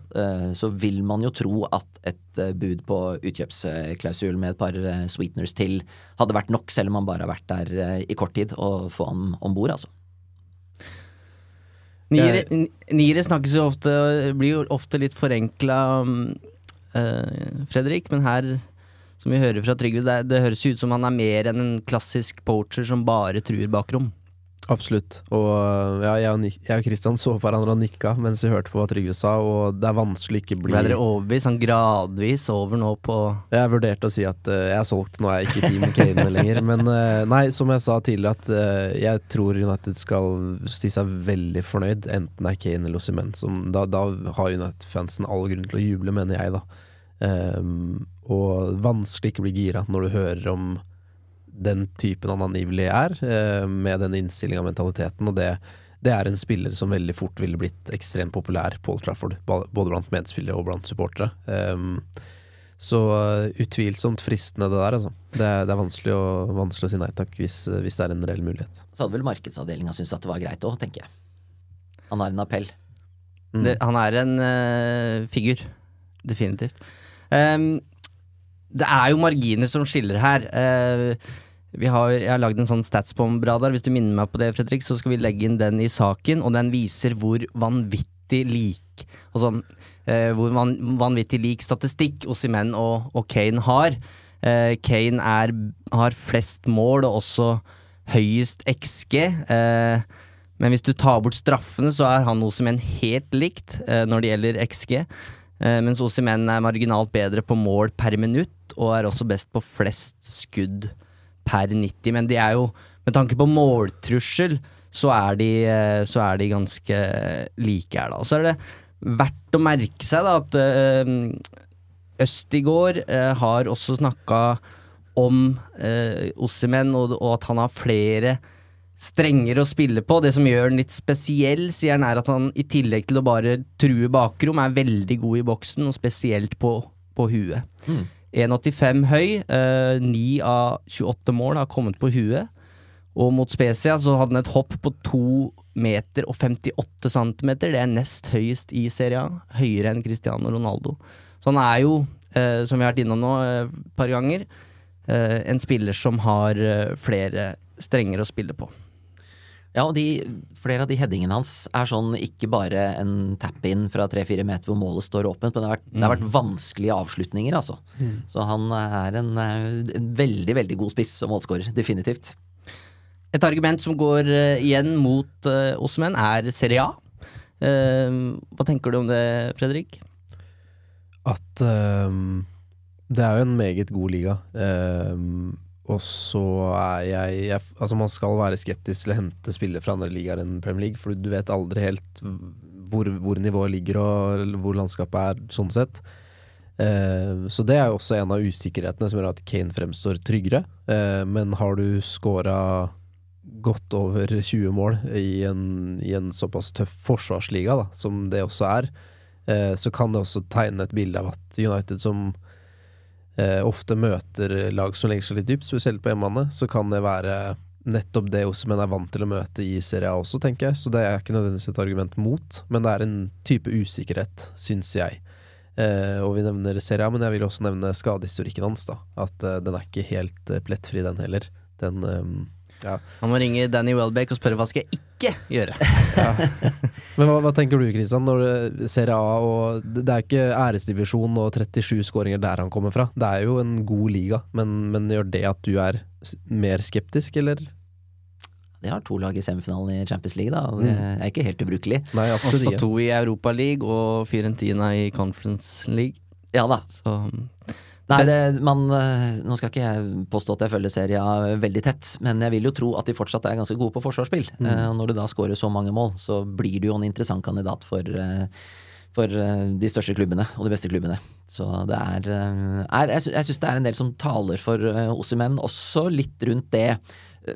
så vil man jo tro at et bud på utkjøpsklausul med et par sweeteners til hadde vært nok, selv om han bare har vært der i kort tid, å få han om bord, altså. Niere, niere snakkes jo ofte Blir jo ofte litt forenkla, uh, Fredrik, men her, som vi hører fra Trygve, det, det høres ut som han er mer enn en klassisk poacher som bare truer bakrom. Absolutt. Og ja, jeg og, jeg og Christian så på hverandre og nikka mens vi hørte på hva Trygve sa, og det er vanskelig ikke bli Ble dere overbevist sånn gradvis over nå på Jeg vurderte å si at uh, jeg er solgt, nå er jeg ikke Team Kane lenger. Men uh, nei, som jeg sa tidligere, at uh, jeg tror United skal si seg veldig fornøyd, enten det er Kane eller Osimhen. Da, da har United-fansen all grunn til å juble, mener jeg, da. Um, og vanskelig ikke bli gira når du hører om den typen han angivelig er, eh, med den innstillinga og mentaliteten. Og det, det, er en spiller som veldig fort ville blitt ekstremt populær på Old Trafford, både blant medspillere og blant supportere. Um, så uh, utvilsomt fristende det der, altså. Det, det er vanskelig å, vanskelig å, si nei takk hvis, hvis, det er en reell mulighet. Så hadde vel markedsavdelinga syntes at det var greit òg, tenker jeg. Han har en appell. Mm. Det, han er en uh, figur. Definitivt. Um, det er jo marginer som skiller her. Uh, har, jeg har lagd en sånn statsbomb-radar. Hvis du minner meg på det, Fredrik, så skal vi legge inn den i saken. Og den viser hvor vanvittig lik altså, eh, Hvor van, vanvittig lik statistikk Ossimen og, og Kane har. Eh, Kane er, har flest mål og også høyest XG. Eh, men hvis du tar bort straffene, så er han Ossimen helt likt eh, når det gjelder XG. Eh, mens Ossimen er marginalt bedre på mål per minutt, og er også best på flest skudd per 90, men de er jo Med tanke på måltrussel, så er de, eh, så er de ganske like her, da. Så er det verdt å merke seg da at uh, Østigård uh, har også snakka om uh, Ossimen, og, og at han har flere strenger å spille på. Det som gjør han litt spesiell, sier han, er at han i tillegg til å bare true bakrom, er veldig god i boksen, og spesielt på, på huet. Mm. 1,85 høy, eh, 9 av 28 mål har kommet på huet. Og mot Spezia så hadde han et hopp på 2 meter og 58 centimeter. Det er nest høyest i Serie A. Høyere enn Cristiano Ronaldo. Så han er jo, eh, som vi har vært innom nå et eh, par ganger, eh, en spiller som har eh, flere strenger å spille på. Ja, og de, flere av de headingene hans er sånn ikke bare en tap-in fra tre-fire meter hvor målet står åpent, men det har vært, det har vært vanskelige avslutninger, altså. Så han er en, eh, en veldig, veldig god spiss og målskårer. Definitivt. Et argument som går eh, igjen mot uh, oss menn, er Serie A. Uh, hva tenker du om det, Fredrik? At uh, det er jo en meget god liga. Ehm, og så er jeg, jeg Altså, man skal være skeptisk til å hente spillere fra andre ligaer enn Premier League, for du vet aldri helt hvor, hvor nivået ligger og hvor landskapet er, sånn sett. Eh, så det er jo også en av usikkerhetene som gjør at Kane fremstår tryggere. Eh, men har du scora godt over 20 mål i en, i en såpass tøff forsvarsliga, da, som det også er, eh, så kan det også tegne et bilde av at United som ofte møter lag som legger seg litt dypt, spesielt på hjemmebane, så kan det være nettopp det Osemen er vant til å møte i Serie A også, tenker jeg. Så det er ikke nødvendigvis et argument mot, men det er en type usikkerhet, syns jeg. Eh, og vi nevner Serie A, men jeg vil også nevne skadehistorikken hans. da At eh, den er ikke helt eh, plettfri, den heller. Den eh, ja. Han må ringe Danny Welbeck og spørre hva skal jeg ikke gjøre. Men hva, hva tenker du, Kristian, når du ser A og Det er ikke æresdivisjon og 37 skåringer der han kommer fra. Det er jo en god liga, men, men gjør det at du er mer skeptisk, eller? De har to lag i semifinalen i Champions League, da. Det er ikke helt ubrukelig. Nei, absolutt Og to i Europa League og Fiorentina i Conference League. Ja da. Så Nei, det, man, eh, nå skal ikke jeg påstå at jeg følger serien veldig tett, men jeg vil jo tro at de fortsatt er ganske gode på forsvarsspill. Mm. og når du da skårer så mange mål, så blir du jo en interessant kandidat for, eh, for eh, de største klubbene og de beste klubbene. Så det er, eh, er Jeg, sy- syns det er en del som taler for Ossimen, også litt rundt det eh,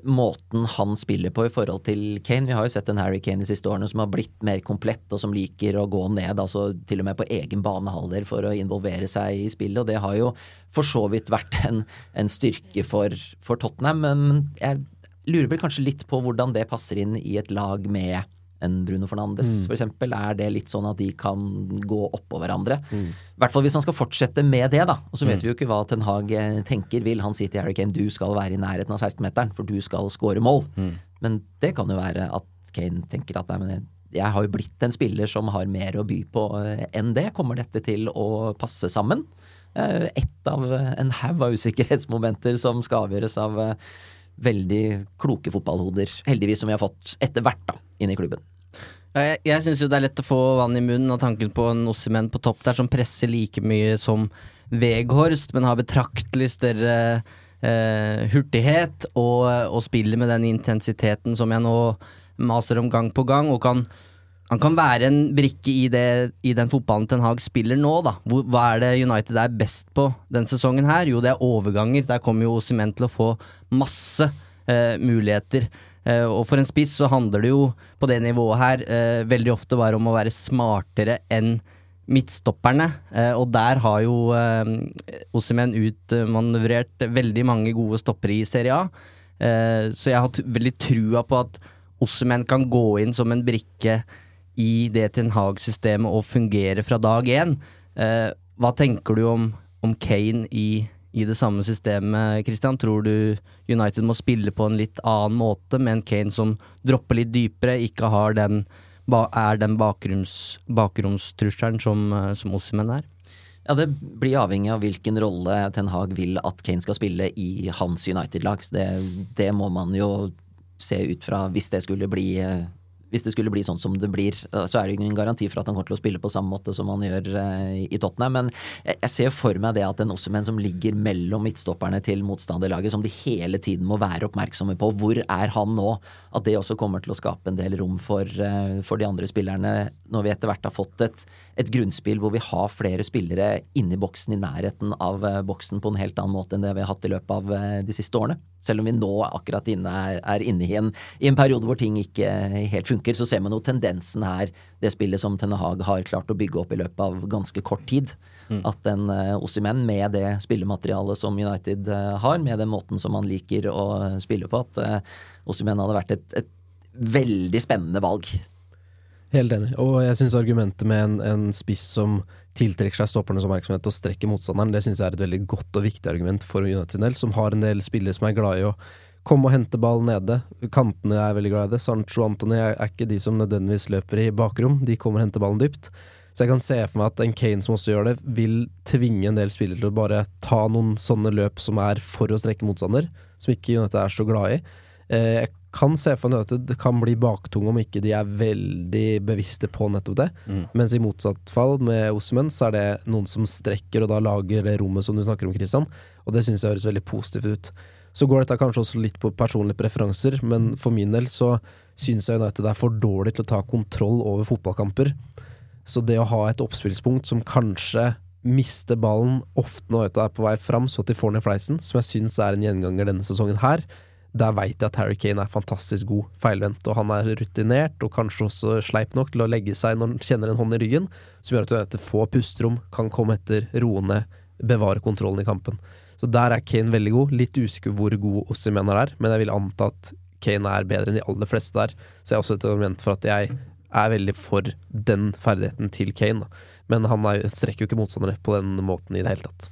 måten han spiller på i forhold til Kane. Vi har jo sett en Harry Kane de siste årene som har blitt mer komplett, og som liker å gå ned, altså til og med på egen banehalvdel for å involvere seg i spillet. Og det har jo for så vidt vært en, en styrke for, for Tottenham, men jeg lurer vel kanskje litt på hvordan det passer inn i et lag med en Bruno Fernandes, for eksempel. Er det litt sånn at de kan gå oppå hverandre? I hvert fall hvis han skal fortsette med det, da. Og så vet vi jo ikke hva Ten Hag eh, tenker. Vil han si til Harry Kane du skal være i nærheten av 16-meteren, for du skal score mål? Men det kan jo være at Kane tenker at nei, men jeg, jeg har jo blitt en spiller som har mer å by på eh, enn det. Kommer dette til å passe sammen? Eh, Ett av en haug av usikkerhetsmomenter som skal avgjøres av veldig kloke fotballhoder, heldigvis, som vi har fått etter hvert da, inn i klubben. Jeg, jeg syns jo det er lett å få vann i munnen av tanken på en Ossimen på topp der som presser like mye som Veghorst, men har betraktelig større eh, hurtighet og, og spiller med den intensiteten som jeg nå maser om gang på gang, og kan han kan være en brikke i, det, i den fotballen Ten Hag spiller nå, da. Hvor, hva er det United er best på den sesongen her? Jo, det er overganger. Der kommer jo Osimhen til å få masse eh, muligheter. Eh, og for en spiss så handler det jo på det nivået her eh, veldig ofte bare om å være smartere enn midtstopperne. Eh, og der har jo eh, Osimen utmanøvrert veldig mange gode stoppere i Serie A. Eh, så jeg har veldig trua på at Osimen kan gå inn som en brikke i det Ten Hag-systemet og fungere fra dag én. Eh, hva tenker du om, om Kane i, i det samme systemet, Christian? Tror du United må spille på en litt annen måte, med en Kane som dropper litt dypere, ikke den, er den bakgrunns, bakromstrusselen som, eh, som Ossimen er? Ja, Det blir avhengig av hvilken rolle Ten Hag vil at Kane skal spille i hans United-lag. Det, det må man jo se ut fra hvis det skulle bli eh, hvis det skulle bli sånn som det blir, så er det ingen garanti for at han kommer til å spille på samme måte som han gjør eh, i Tottenham. Men jeg ser for meg det at en Ossemen som ligger mellom midtstopperne til motstanderlaget, som de hele tiden må være oppmerksomme på, hvor er han nå? At det også kommer til å skape en del rom for, eh, for de andre spillerne, når vi etter hvert har fått et, et grunnspill hvor vi har flere spillere inni boksen, i nærheten av eh, boksen, på en helt annen måte enn det vi har hatt i løpet av eh, de siste årene. Selv om vi nå akkurat inne er, er inne i en, i en periode hvor ting ikke helt funker, så ser man jo tendensen her, det spillet som Tenne Hag har klart å bygge opp i løpet av ganske kort tid. At en uh, Ossimen, med det spillematerialet som United uh, har, med den måten som han liker å spille på, at uh, Ossimen hadde vært et, et veldig spennende valg. Helt enig. Og jeg syns argumentet med en, en spiss som tiltrekker seg stoppernes oppmerksomhet og strekker motstanderen, det syns jeg er et veldig godt og viktig argument for United sin del, som har en del spillere som er glad i å komme og hente ball nede. Kantene er veldig glad i det. Sancho og Antony er ikke de som nødvendigvis løper i bakrom, de kommer og henter ballen dypt. Så jeg kan se for meg at en Kane som også gjør det, vil tvinge en del spillere til å bare ta noen sånne løp som er for å strekke motstander, som ikke United er så glad i. Eh, Jeg kan se for meg at det kan bli baktunge om ikke de er veldig bevisste på nettopp det. Mens i motsatt fall, med Osimhen, så er det noen som strekker og da lager det rommet som du snakker om, Christian. Og det syns jeg høres veldig positivt ut. Så går dette kanskje også litt på personlige preferanser, men for min del så syns jeg United er for dårlig til å ta kontroll over fotballkamper. Så det å ha et oppspillspunkt som kanskje mister ballen ofte når United er på vei fram, så at de får ned fleisen, som jeg syns er en gjenganger denne sesongen her, der veit jeg at Harry Kane er fantastisk god feilvendt, og han er rutinert, og kanskje også sleip nok til å legge seg når han kjenner en hånd i ryggen, som gjør at United får pusterom, kan komme etter, roe ned, bevare kontrollen i kampen. Så der er Kane veldig god. Litt usikker hvor god Osimhen er, men jeg vil anta at Kane er bedre enn de aller fleste der. Så jeg er også et argument for at jeg er veldig for den ferdigheten til Kane. Men han er, strekker jo ikke motstandere på den måten i det hele tatt.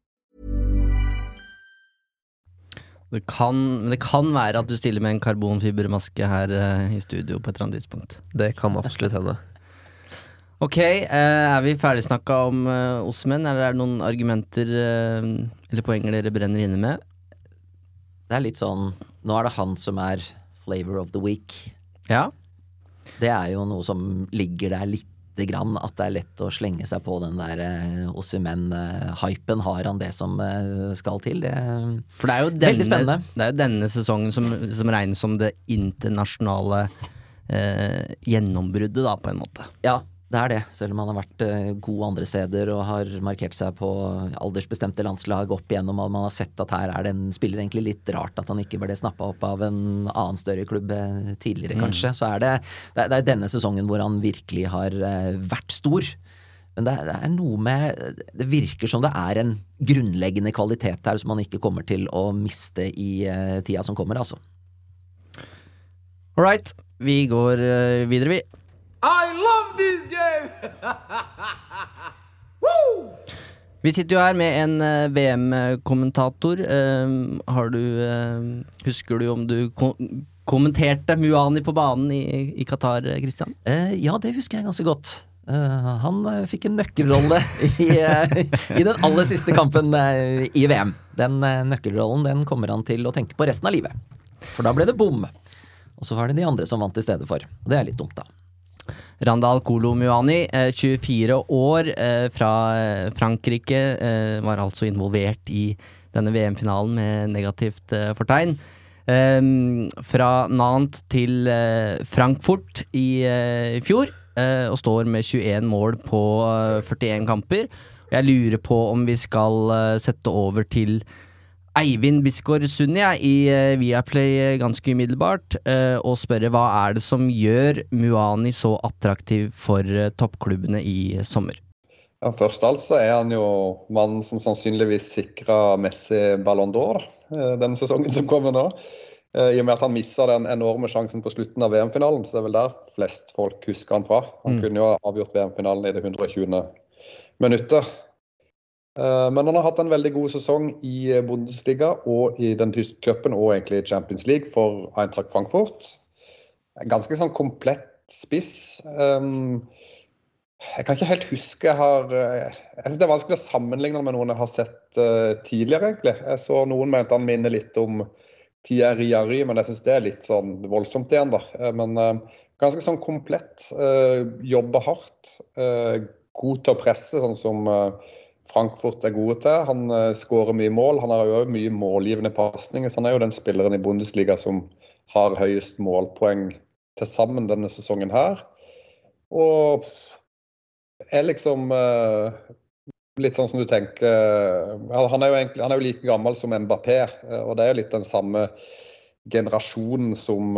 Det kan, men det kan være at du stiller med en karbonfibermaske her eh, i studio på et eller annet tidspunkt. Det kan absolutt hende. Ok, eh, er vi ferdigsnakka om uh, menn, eller er det noen argumenter eh, eller poenger dere brenner inne med? Det er litt sånn Nå er det han som er flavor of the week. Ja. Det er jo noe som ligger der lite grann, at det er lett å slenge seg på den der eh, Ossimen-hypen. Har han det som eh, skal til? Det For det er jo Veldig spennende. det er jo denne sesongen som, som regnes som det internasjonale eh, gjennombruddet, da, på en måte. Ja, det er det. Selv om han har vært eh, god andre steder og har markert seg på aldersbestemte landslag opp igjennom, og man har sett at her er det en spiller egentlig litt rart at han ikke ble snappa opp av en annen større klubb tidligere, tidligere, Mm. kanskje. Så er det, det, er- denne sesongen hvor han virkelig har eh, vært stor. Men det, er- noe med Det virker som det er en grunnleggende kvalitet her som man ikke kommer til å miste i eh, tida som kommer, altså. All right, vi går eh, videre, vi. I love this game! Vi sitter jo her med en eh, VM-kommentator. Eh, har du eh, Husker du om du ko kommenterte Muani på banen i, i Qatar, Christian? Eh, ja, det husker jeg ganske godt. Uh, han uh, fikk en nøkkelrolle i, uh, i den aller siste kampen eh, i VM. Den eh, nøkkelrollen den kommer han til å tenke på resten av livet. For da ble det bom. Og så var det de andre som vant i stedet for. Og det er litt dumt, da. Randal Kolomuani, eh, 24 år, eh, fra eh, Frankrike, eh, var altså involvert i denne VM-finalen med negativt eh, fortegn. Ehm, fra Nantes til eh, Frankfurt i eh, fjor, eh, og står med 21 mål på eh, 41 kamper. Jeg lurer på om vi skal eh, sette over til Eivind Bisgaard Sund i eh, Viaplay eh, ganske umiddelbart, eh, og spørre hva er det som gjør Muani så attraktiv for toppklubbene i sommer? Ja, først alt så er han jo mannen som sannsynligvis sikra Messi Ballon d'Or denne sesongen som kommer nå. I og med at han missa den enorme sjansen på slutten av VM-finalen, så det er vel der flest folk husker han fra. Han Mm. kunne jo ha avgjort VM-finalen i det 120. minuttet. Eh, Men han har hatt en veldig god sesong i eh, Bundesliga og i den tyske cupen og egentlig i Champions League for Eintracht Frankfurt. Ganske sånn komplett spiss. Um, jeg kan ikke helt huske Jeg har eh, Jeg synes det er vanskelig å sammenligne med noen jeg har sett tidligere, egentlig. Jeg så noen mente han minner litt om Thierry Jarry, men jeg syns det er litt sånn voldsomt igjen, da. Men ganske sånn komplett. jobber hardt. god til å presse, sånn som Frankfurt er gode til. Han uh, skårer mye mål. Han har jo mye målgivende pasninger, han er jo den spilleren i Bundesliga som har høyest målpoeng til sammen denne sesongen her. Og er liksom eh, litt sånn som du tenker eh, Han er jo, egentlig, han er jo like gammel som Mbappé, eh, og det er jo litt den samme generasjonen som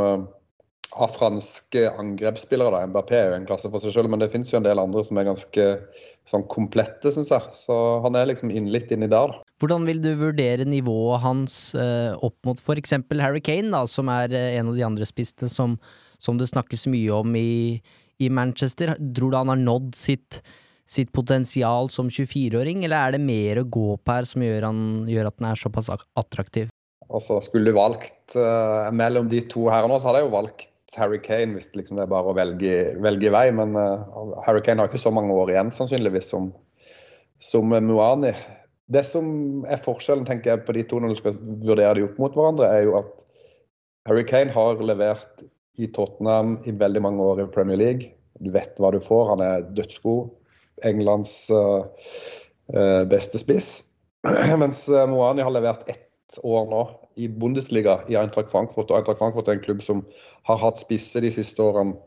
av franske angrepsspillere. da, Mbappé er jo en klasse for seg selv, men det finnes jo en del andre som er ganske sånn komplette, syns jeg. Så han er liksom inn, litt inni der, da. Hvordan vil du vurdere nivået hans eh, opp mot f.eks. Harry Kane, da, som er eh, en av de andre spissene som, som det snakkes mye om i, i Manchester? Tror du han har nådd sitt, sitt potensial som 24-åring, eller er det mer å gå på her som gjør, han, gjør at han er såpass attraktiv? Altså, Skulle du valgt eh, mellom de to her nå, så hadde jeg jo valgt Harry Kane hvis det liksom er bare å velge, velge vei. Men uh, Harry Kane har ikke så mange år igjen sannsynligvis som, som Muani. Det som er forskjellen tenker jeg, på de to når du skal vurdere de opp mot hverandre, er jo at Harry Kane har levert i Tottenham i veldig mange år i Premier League. Du vet hva du får. Han er dødsgod. Englands uh, beste spiss. Mens Moani har levert ett år nå i Bundesliga i Eintracht Frankfurt. Og Eintracht Frankfurt er en klubb som har hatt spisse de siste årene.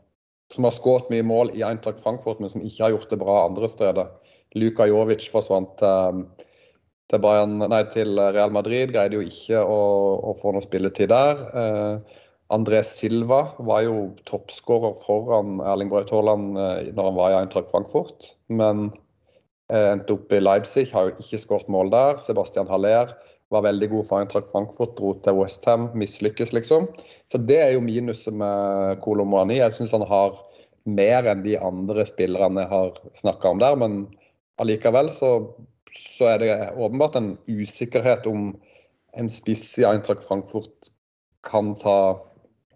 Som har skåret mye mål i Eintracht Frankfurt, men som ikke har gjort det bra andre steder. Luka Jovic forsvant til, Bayern, nei, til Real Madrid, greide jo ikke å, å få noe spilletid der. Eh, André Silva var jo toppskårer foran Erling Braut Haaland eh, når han var i Eintracht Frankfurt. Men eh, endte opp i Leipzig, har jo ikke skåret mål der. Sebastian Haller var veldig god for Eintracht Frankfurt, dro til Westham, mislykkes liksom. Så det er jo minuset med Kolomani. Jeg syns han har mer enn de andre spillerne jeg har snakka om der, men allikevel så, så er det åpenbart en usikkerhet om en spiss i Eintracht Frankfurt kan ta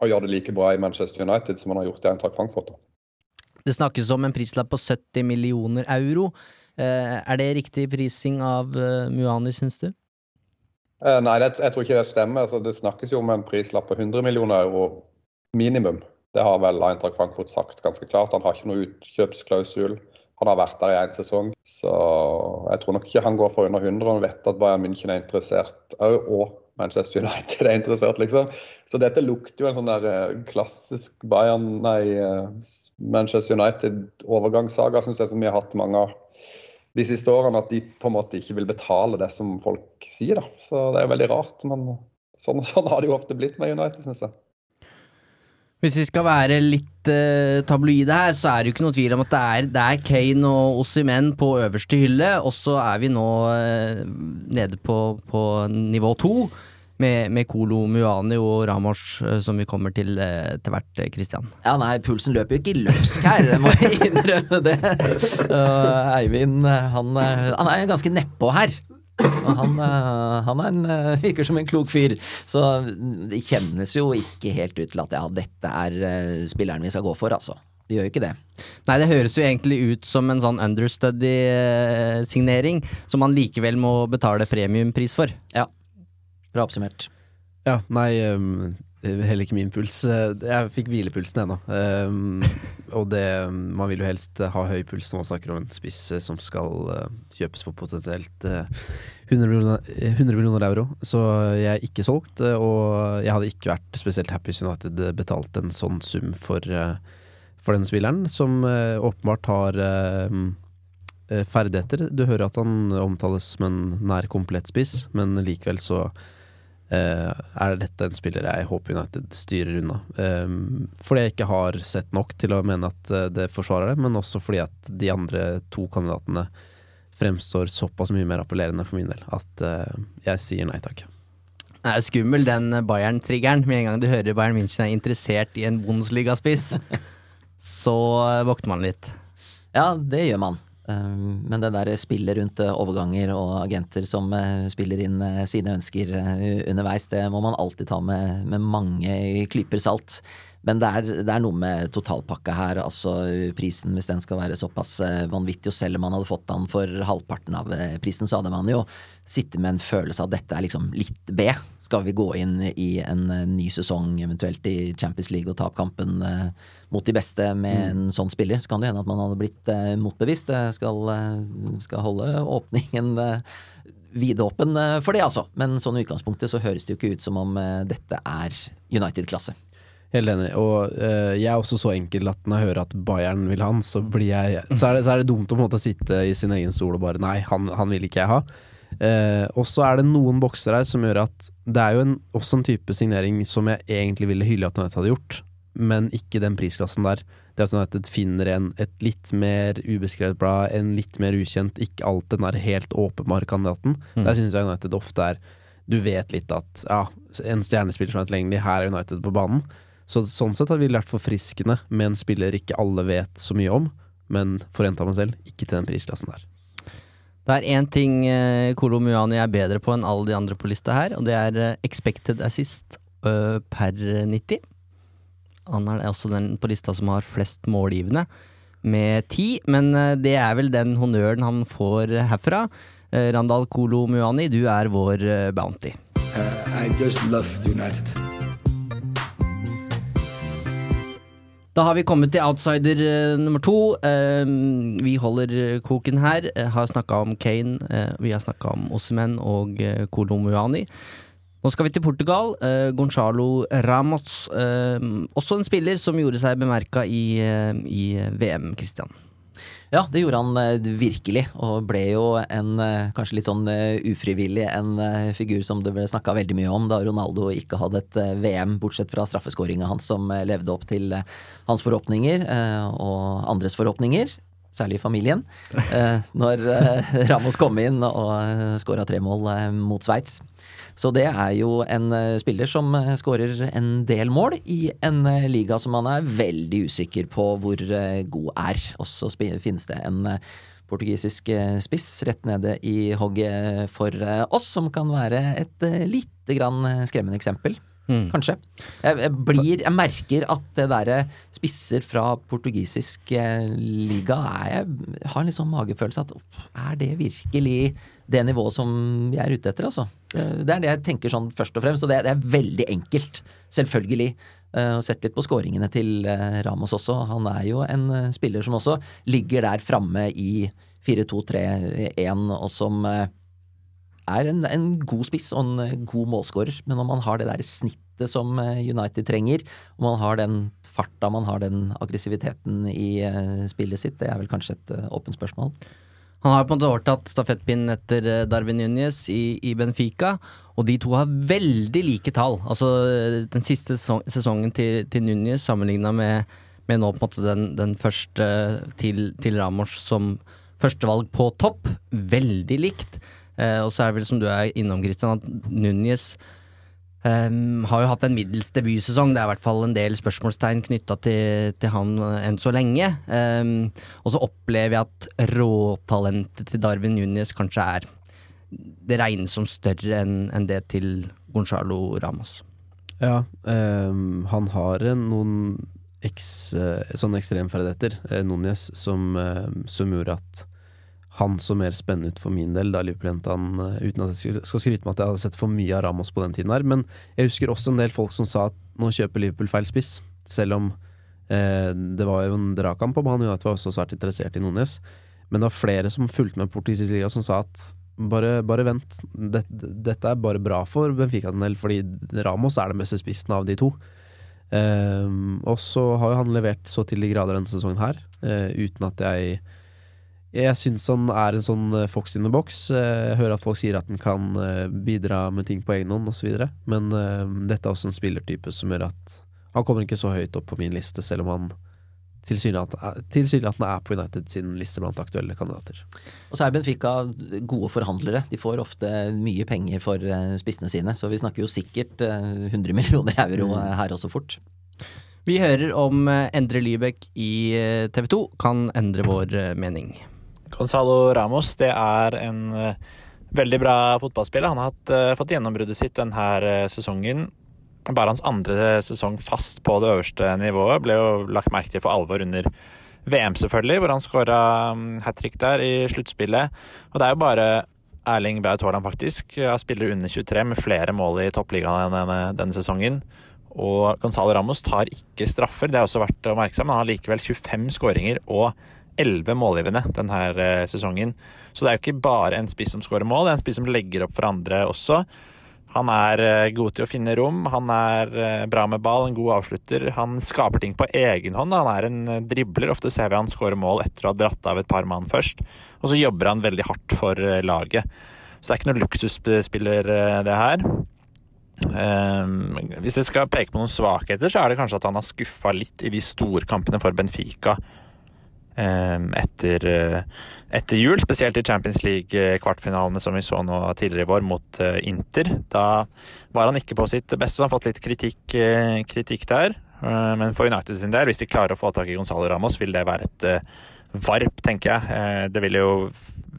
og gjøre det like bra i Manchester United som han har gjort i Eintracht Frankfurt. Det snakkes om en prislapp på 70 millioner euro. Eh, er det riktig prising av eh, Muani, syns du? Eh, Nei, jeg, jeg tror ikke det stemmer. Altså, det snakkes jo om en prislapp på 100 millioner euro minimum. Det har vel Eintracht Frankfurt sagt ganske klart. Han har ikke noe utkjøpsklausul. Han har vært der i én sesong, så jeg tror nok ikke han går for under 100. Han vet at Bayern München er interessert òg, og Manchester United er interessert, liksom. Så dette lukter jo en sånn der eh, klassisk Bayern, nei, eh, Manchester United-overgangssaga, syns jeg, som vi har hatt mange av de siste årene. At de på en måte ikke vil betale det som folk sier, da. Så det er veldig rart. Men sånn, sånn har det jo ofte blitt med United, syns jeg. Hvis vi skal være litt eh, tabloide her, så er det jo ikke noe tvil om at det er, det er Kane og Ossimen på øverste hylle, og så er vi nå eh, nede på, på nivå to. Med, med Kolo Muani og Ramos, eh, som vi kommer til til etter hvert, Kristian. Christian. Ja, nei, pulsen løper jo ikke løpsk her, det må jeg innrømme det. Uh, Eivind, han, eh, han er ganske nedpå her. Og han, eh, han er en, eh, virker som en klok fyr. Så det kjennes jo ikke helt ut til at ja, dette er eh, spilleren vi skal gå for, altså. Det gjør jo ikke det. Nei, det høres jo egentlig ut som en sånn understudy-signering, som man likevel må betale premiumpris for. Ja. Bra oppsummert. Ja, nei, um, heller ikke min puls. Eh, Jeg fikk hvilepulsen ennå. Um, og det Man vil jo helst ha høy puls når man snakker om en spiss eh, som skal eh, kjøpes for potensielt eh, 100 millioner, 100 millioner euro. Så jeg er ikke solgt, eh, og jeg hadde ikke vært spesielt happy hvis United betalte en sånn sum for, eh, for denne spilleren, som eh, åpenbart har eh, eh, ferdigheter. Du hører at han omtales som en nær komplett spiss, men likevel så eh, er dette en spiller jeg håper United styrer unna. Um, fordi jeg ikke har sett nok til å mene at eh, det forsvarer det, men også fordi at de andre to kandidatene fremstår såpass mye mer appellerende for min del at eh, jeg sier nei takk. Det er skummel, den Bayern-triggeren. Med en gang du hører Bayern München er interessert i en Bundesliga-spiss, så eh, våkner man litt. Ja, det gjør man. Um, Men det der spillet rundt eh, overganger og agenter som eh, spiller inn eh, sine ønsker underveis, det må man alltid ta med, med mange klyper salt. Men det er, det er noe med totalpakka her. altså Prisen, hvis den skal være såpass eh, vanvittig, og selv om man hadde fått den for halvparten av eh, prisen, så hadde man jo sittet med en følelse av at dette er liksom litt B. Skal vi gå inn i en eh, ny sesong, eventuelt i Champions League, og ta opp kampen mot de beste med en sånn spiller, så kan det hende at man hadde blitt motbevisst. Skal, skal holde åpningen vidåpen for det, altså. Men sånn i utgangspunktet så høres det jo ikke ut som om dette er United-klasse. Helt enig. Og uh, jeg er også så enkel at når jeg hører at Bayern vil han, så, blir jeg, så, er det, så er det dumt å måte sitte i sin egen stol og bare Nei, han, han vil ikke jeg ha. Uh, og så er det noen bokser her som gjør at det er jo en, også en type signering som jeg egentlig ville hylle at United hadde gjort, men ikke den prisklassen der. Det at United finner en, et litt mer ubeskrevet blad, en litt mer ukjent, ikke alt den der helt åpenbare kandidaten. Mm. Der syns jeg United ofte er Du vet litt at ja, en stjernespiller som er tilgjengelig, her er United på banen. Så sånn sett har vi lært forfriskende med en spiller ikke alle vet så mye om, men forenta meg selv, ikke til den prisklassen der. Det er én ting eh, Kolo Muani er bedre på enn alle de andre på lista her, og det er eh, expected assist eh, per 90. Han er også den på lista som har flest målgivende, med ti, men det er vel den honnøren han får herfra. Randal Kolo Muani, du er vår bounty. I just love United. Da har vi kommet til outsider uh, nummer to. Uh, vi holder eh, koken her. Uh, har snakka om Kane, vi har snakka om Osimhen og uh, Kolomuani. Nå skal vi til Portugal. Gonzalo Ramos. Eh, også en spiller som gjorde seg bemerka i, i VM, Christian. Ja, det gjorde han eh, virkelig, og ble jo en eh, kanskje litt sånn eh, ufrivillig en figur som det ble snakka veldig mye om da Ronaldo ikke hadde et VM, bortsett fra straffeskåringa hans som levde opp til hans forhåpninger og andres forhåpninger. Særlig familien. Når Ramos kom inn og skåra tre mål mot Sveits. Så det er jo en eh, spiller som uh, skårer en del mål i en eh, liga som man er veldig usikker på hvor eh, god er. Og så finnes det en eh, portugisisk eh, spiss rett nede i hogget for eh, oss, som kan være et lite grann eh, skremmende eksempel. Kanskje. Jeg, jeg, blir, jeg merker at det derre spisser fra portugisisk eh, liga er Jeg har en litt sånn magefølelse at er det virkelig det nivået som vi er ute etter, altså? Det er det jeg tenker sånn først og fremst, og det, det er veldig enkelt. Selvfølgelig. Eh, Og sett litt på skåringene til eh, Ramos også. Han er jo en eh, spiller som også ligger der framme i 4-2-3-1, og som eh, er en, en god spiss og en eh, god målskårer. Men om man har det der snittet som eh, United trenger, om man har den farta, man har den aggressiviteten i eh, spillet sitt, det er vel kanskje et eh, åpent spørsmål. Han har på en måte overtatt stafettpinnen etter eh, Darwin Núñez i, i Benfica, og de to har veldig like tall. Altså eh, den siste sesongen til, til Núñez sammenligna med, med nå på en måte den, den første til, til Ramos som førstevalg på topp. Veldig likt. Eh, og så er det vel som du er innom, Christian, at Núñez Ehm, har jo hatt en middels debutsesong. Det er i hvert fall en del spørsmålstegn knytta til, til han eh, enn så lenge. Um, og så opplever jeg at råtalentet til Darwin Núñez kanskje er Det regnes som større enn en det til Gonzalo Ramos. Ja, um, han har noen eks, eh, sånne ekstremferdigheter, eh, Núñez, som, eh, som gjorde at han så mer spennende ut for min del da Liverpool hentet han, eh, uten at jeg skal skryte med at jeg hadde sett for mye av Ramos på den tiden her. Men jeg husker også en del folk som sa at nå kjøper Liverpool feil spiss, selv om eh, det var jo en dragkamp om han, og at var også svært interessert i Nones. Men det var flere som fulgte med portugisisk liga som sa at bare, bare vent, dette, dette er bare bra for Benfica sin del, fordi Ramos er den beste spissen av de to. Eh, og så har jo han levert så til de grader denne sesongen her, eh, uten at jeg jeg syns han er en sånn eh, fox in the box. Eh, Jeg hører at folk sier at han kan eh, bidra med ting på egen hånd osv., men uh, dette er også en spillertype som gjør at han kommer ikke så høyt opp på min liste, selv om han tilsynelatende er på United sin liste blant aktuelle kandidater. Og så er Benfica gode forhandlere. De får ofte mye penger for eh, spissene sine, så vi snakker jo sikkert eh, 100 millioner euro Mm. eh, her også fort. Vi hører om eh, Endre Lybekk i eh, TV 2 kan endre vår eh, mening. Gonzalo Ramos det er en eh, veldig bra fotballspiller. Han har hatt, uh, fått gjennombruddet sitt denne sesongen. Bare hans andre sesong fast på det øverste nivået ble jo lagt merke til for alvor under VM, selvfølgelig, hvor han skåra um, hat trick der i sluttspillet. Og det er jo bare Erling Braut Haaland, faktisk, av spillere under 23 med flere mål i toppligaen denne, denne sesongen. Og Gonzalo Ramos tar ikke straffer, det er også verdt å merke seg, men han har likevel 25 skåringer og 11 målgivende denne eh, sesongen. Så det er jo ikke bare en spiss som skårer mål, det er en spiss som legger opp for andre også. Han er eh, god til å finne rom, han er eh, bra med ball, en god avslutter. Han skaper ting på egen hånd. Han er en dribler. Ofte ser vi han skåre mål etter å ha dratt av et par mann først. Og så jobber han veldig hardt for laget. Så det er ikke noen luksusspiller, det her. Ehm, hvis jeg skal peke på noen svakheter, så er det kanskje at han har skuffa litt i de storkampene for Benfica etter, eh, etter jul. Spesielt i Champions League-kvartfinalene som vi så nå tidligere i vår mot eh, Inter. Da var han ikke på sitt beste. Han har fått litt kritikk, eh, kritikk der. Eh, Men for United sin del, hvis de klarer å få tak i Gonzalo Ramos, vil det være et eh, varp, tenker jeg. Eh, Det vil jo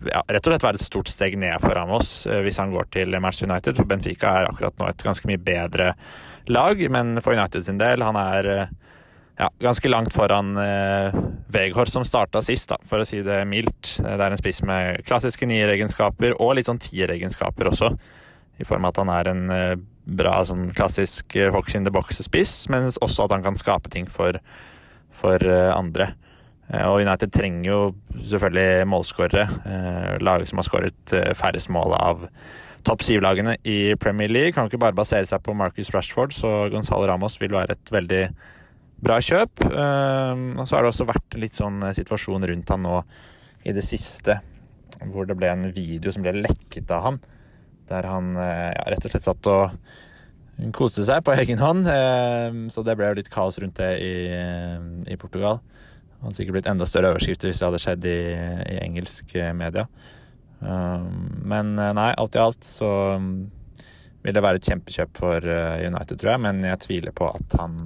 ja, rett og slett være et stort steg ned for Ramos eh, hvis han går til Manchester United. For Benfica er akkurat nå et ganske mye bedre lag, men for United sin del, han er eh, ja, ganske langt foran eh, Veghor som starta sist, da, for å si det mildt. Eh, Det er en spiss med klassiske nieregenskaper og litt sånn tieregenskaper også. I form av at han er en eh, bra sånn klassisk eh, Fox in the box-spiss, men også at han kan skape ting for, for eh, andre. Eh, Og United trenger jo selvfølgelig målskårere. Eh, Lag som har skåret færrest mål av topp syv-lagene i Premier League. Kan jo ikke bare basere seg på Marcus Rashford, så Gonzalo Ramos vil være et veldig bra kjøp. Eh, Og så har det også vært litt sånn eh, situasjon rundt han nå i det siste, hvor det ble en video som ble lekket av han, der han eh, ja, rett og slett satt og koste seg på egen hånd. eh, Så det ble jo litt kaos rundt det i, i Portugal. Det hadde sikkert blitt enda større overskrifter hvis det hadde skjedd i, i engelsk eh, media. Um, men nei, alt i alt så vil det være et kjempekjøp for United, tror jeg. Men jeg tviler på at han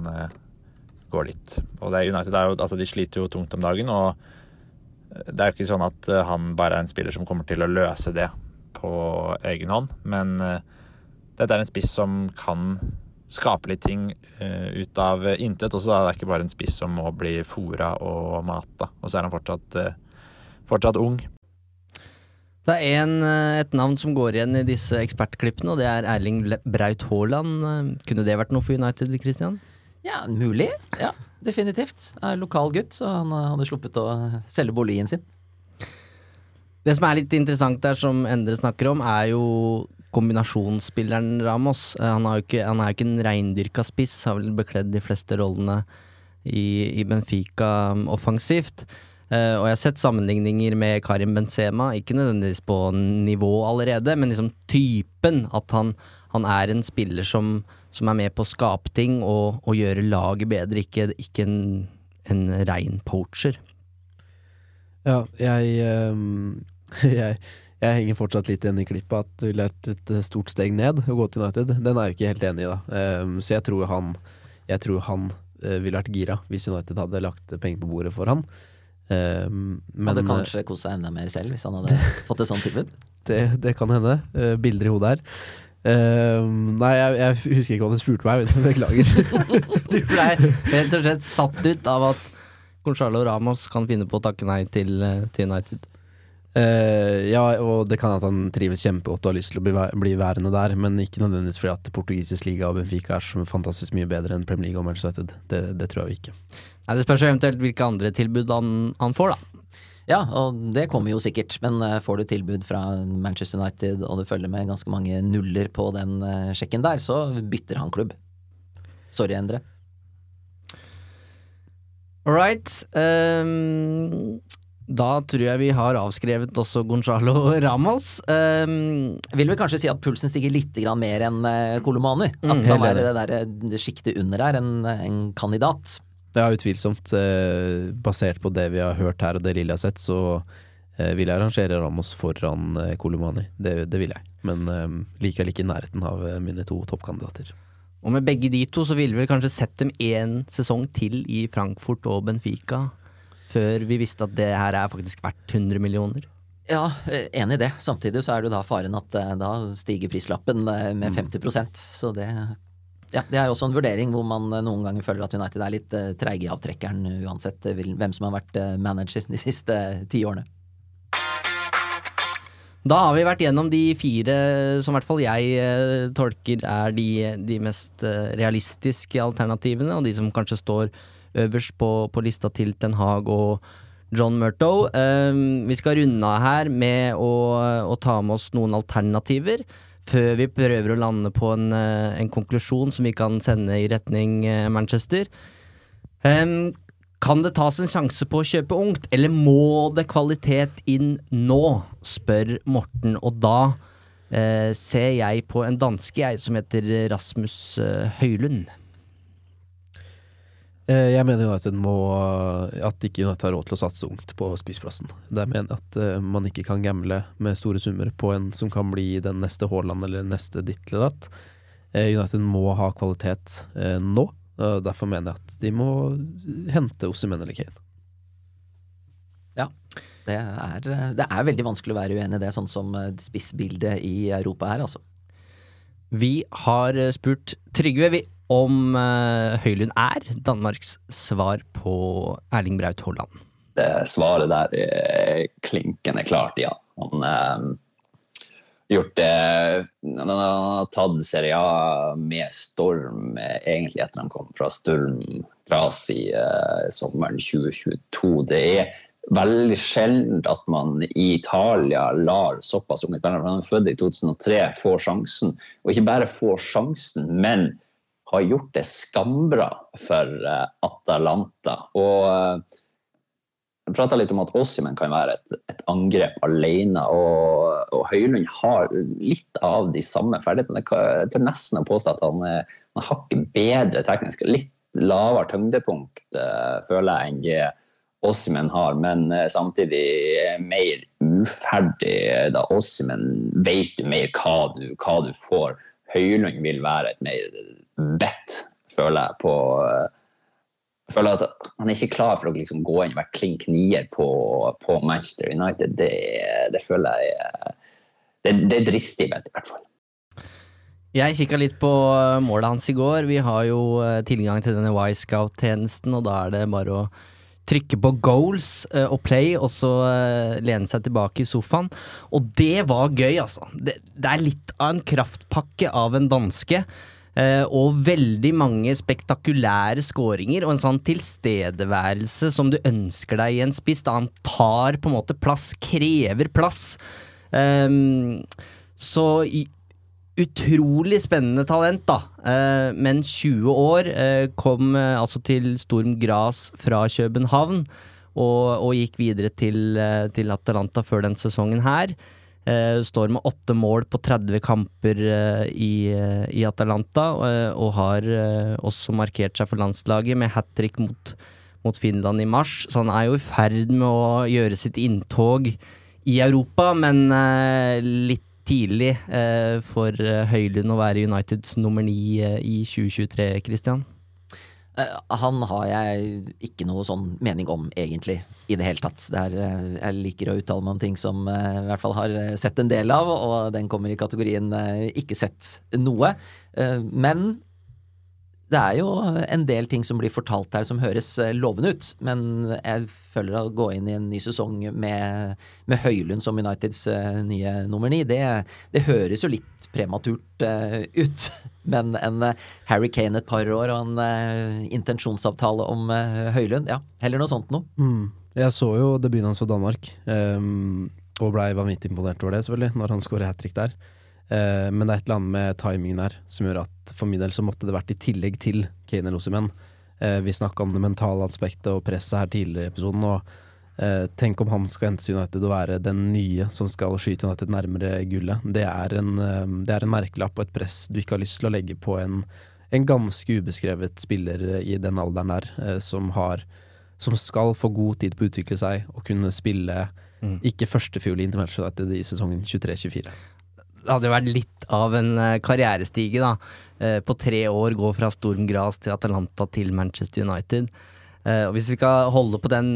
går dit. Og det er United er jo, altså de sliter jo tungt om dagen, og det er jo ikke sånn at eh, han bare er en spiller som kommer til å løse det på egen hånd. Men eh, dette er en spiss som kan skape litt ting eh, ut av intet også. Da. Det er ikke bare en spiss som må bli fora og mata. Og så er han fortsatt, eh, fortsatt ung. Det er en, eh, et navn som går igjen i disse ekspertklippene, og det er Erling Braut Haaland. Eh, Kunne det vært noe for United, Christian? Ja, mulig. Ja, definitivt. Er lokal gutt, så han eh, hadde sluppet å selge boligen sin. Det som er litt interessant der, som Endre snakker om, er jo kombinasjonsspilleren Ramos. Eh, Han, jo ikke, han er jo ikke en reindyrka spiss, har vel bekledd de fleste rollene i, i Benfica um, offensivt. Uh, og jeg har sett sammenligninger med Karim Benzema, ikke nødvendigvis på nivå allerede, men liksom typen. At han, han er en spiller som, som er med på å skape ting og, og gjøre laget bedre, ikke, ikke en, en rein poacher. Ja, jeg, ehm, jeg Jeg henger fortsatt litt igjen i klippet at du lærte et stort steg ned å gå til United. Den er jeg jo ikke helt enig i, da. Ehm, så jeg tror han Jeg tror han eh, ville vært gira hvis United hadde lagt penger på bordet for han. Ehm, men hadde eh, kanskje kost seg enda mer selv hvis han hadde fått et sånt tilbud. det, det kan hende. Eh, bilder i hodet her. Eh, nei, jeg, jeg husker ikke hva du spurte meg. Beklager. Du ble rett og slett satt ut av at Gonzalo Ramos kan finne på å takke nei til, eh, til United. Uh, ja, og det kan at han trives kjempegodt og har lyst til å bli, bli værende der, men ikke nødvendigvis fordi at portugisisk liga og Benfica er så fantastisk mye bedre enn Premier League og Manchester United. Det, det tror jeg ikke. Nei, Det spørs eventuelt hvilke andre tilbud han, han får, da. Ja, og det kommer jo sikkert, men eh, får du tilbud fra Manchester United og du følger med ganske mange nuller på den eh, sjekken der, så bytter han klubb. Sorry, Endre. All right. Um, da tror jeg vi har avskrevet også Gonzalo Ramos. Um, vil vel kanskje si at pulsen stiger litt mer enn eh, Kolomani. At Mm, han er det der sjiktet under her, en, en kandidat. Ja, utvilsomt. Eh, basert på det vi har hørt her og det Lille har sett, så eh, vil jeg rangere Ramos foran eh, Kolomani. Det, det vil jeg. Men eh, likevel ikke i nærheten av eh, mine to toppkandidater. og med begge de to så ville vi kanskje sett dem én sesong til i Frankfurt og Benfica. Før vi visste at det her er faktisk verdt 100 millioner. Ja, eh, enig i det. Samtidig så er det jo da faren at eh, da stiger prislappen eh, med 50% Så det ja, det er jo også en vurdering hvor man eh, noen ganger føler at United er litt uh, treige i avtrekkeren, eh, uansett hvem som har vært manager de siste ti årene. Da har vi vært gjennom de fire som i hvert fall jeg tolker er de, de mest realistiske alternativene, og de som kanskje står øverst på, på lista til Ten Hag og John Murtow. Um, vi skal runde av her med å, å ta med oss noen alternativer. Før vi prøver å lande på en, eh, en konklusjon som vi kan sende i retning eh, Manchester. Um, kan det tas en sjanse på å kjøpe ungt, eller må det kvalitet inn nå? spør Morten, og da uh, ser jeg på en danske jeg som heter Rasmus Høylund. Eh, Jeg mener United må At ikke United har råd til å satse ungt på spiseplassen. Der mener jeg at eh, man ikke kan gamble med store summer på en som kan bli den neste Haaland eller neste ditt eller datt. Eh, United må ha kvalitet eh, nå. Derfor mener jeg at de må hente Osimhen eller Kane. Ja, det er, det er veldig vanskelig å være uenig i det, sånn som spissbildet i Europa er, altså. Vi har spurt Trygve vi, om eh, Høylund er Danmarks svar på Erling Braut Haaland. Det svaret der er klinkende klart, ja. Han eh, gjort det Han har tatt Serie A med storm egentlig etter han kom fra Sturm Gras i uh, sommeren 2022. Det er veldig sjelden at man i Italia lar såpass unge spillere Han er født i 2003, få sjansen. Og ikke bare få sjansen, men har gjort det skambra for eh, Atalanta. Og eh, jeg prata litt om at Ossimen kan være et, et angrep alene, og, og Høylund har litt av de samme ferdighetene. Jeg tør nesten å påstå at han er han hakket bedre teknisk. Litt lavere tyngdepunkt, eh, føler jeg, enn det Ossimen har, men eh, samtidig er mer uferdig. Da Ossimen vet du mer hva du, hva du får. Høylund vil være et mer bedt, føler jeg, på eh, jeg føler at han er ikke klar for å liksom gå inn og være klink nier på, på Manchester United. Det, det føler jeg er- det, det er dristig, i hvert fall. Jeg kikka litt på eh, målet hans i går. Vi har jo eh, tilgang til denne Y-Scout-tjenesten, og da er det bare å trykke på goals eh, og play, og så eh, lene seg tilbake i sofaen. Og det var gøy, altså. Det, det er litt av en kraftpakke av en danske. Eh, og veldig mange spektakulære skåringer, og en sånn tilstedeværelse som du ønsker deg i en spiss. Da han tar på en måte plass, krever plass. Um, så utrolig spennende talent, da. Uh, men 20 år. Uh, kom uh, altså til Storm Gras fra København. Og, og gikk videre til, til Atalanta før den sesongen her. Eh, står med åtte mål på 30 kamper eh, i, eh, i Atalanta, og har også markert seg for landslaget med hat trick mot, mot Finland i mars. Så han er jo i ferd med å gjøre sitt inntog i Europa, men litt tidlig for Høylund å være Uniteds nummer ni i 2023, Christian. Eh, Han har jeg ikke noe sånn mening om, egentlig, i det hele tatt. Det er, eh, jeg liker å uttale meg om ting som jeg i hvert fall har eh, sett en del av, og den kommer i kategorien eh, ikke sett noe. Eh, Men det er jo en del ting som blir fortalt her som høres eh, lovende ut, men jeg føler å gå inn i en ny sesong med, med Høylund som Uniteds eh, nye nummer ni, det, det høres jo litt prematurt eh, ut. Men en eh, Harry Kane et par år og en eh, intensjonsavtale om eh, Høylund, ja, heller noe sånt noe. Mm. Jeg så jo debuten hans for Danmark, um, og blei vanvittig imponert over det, selvfølgelig, når han scorer hat trick der. Uh, men det er et eller annet med timingen her som gjør at for min del så måtte det vært i tillegg til Kane eller Osimhen. Uh, vi snakka om det mentale aspektet og presset her tidligere i episoden, og tenk om han skal hente United og være den nye som skal skyte United nærmere gullet. Det er en, eh, det er en merkelapp og et press du ikke har lyst til å legge på en, en ganske ubeskrevet spiller i den alderen der, eh, som har som skal få god tid på å utvikle seg og kunne spille Mm. ikke førstefiolin til Manchester United i sesongen 23-24. Det hadde jo vært litt av en eh, karrierestige, da. Eh, På tre år gå fra Storm Gras til Atalanta til Manchester United. Eh, Og hvis vi skal holde på den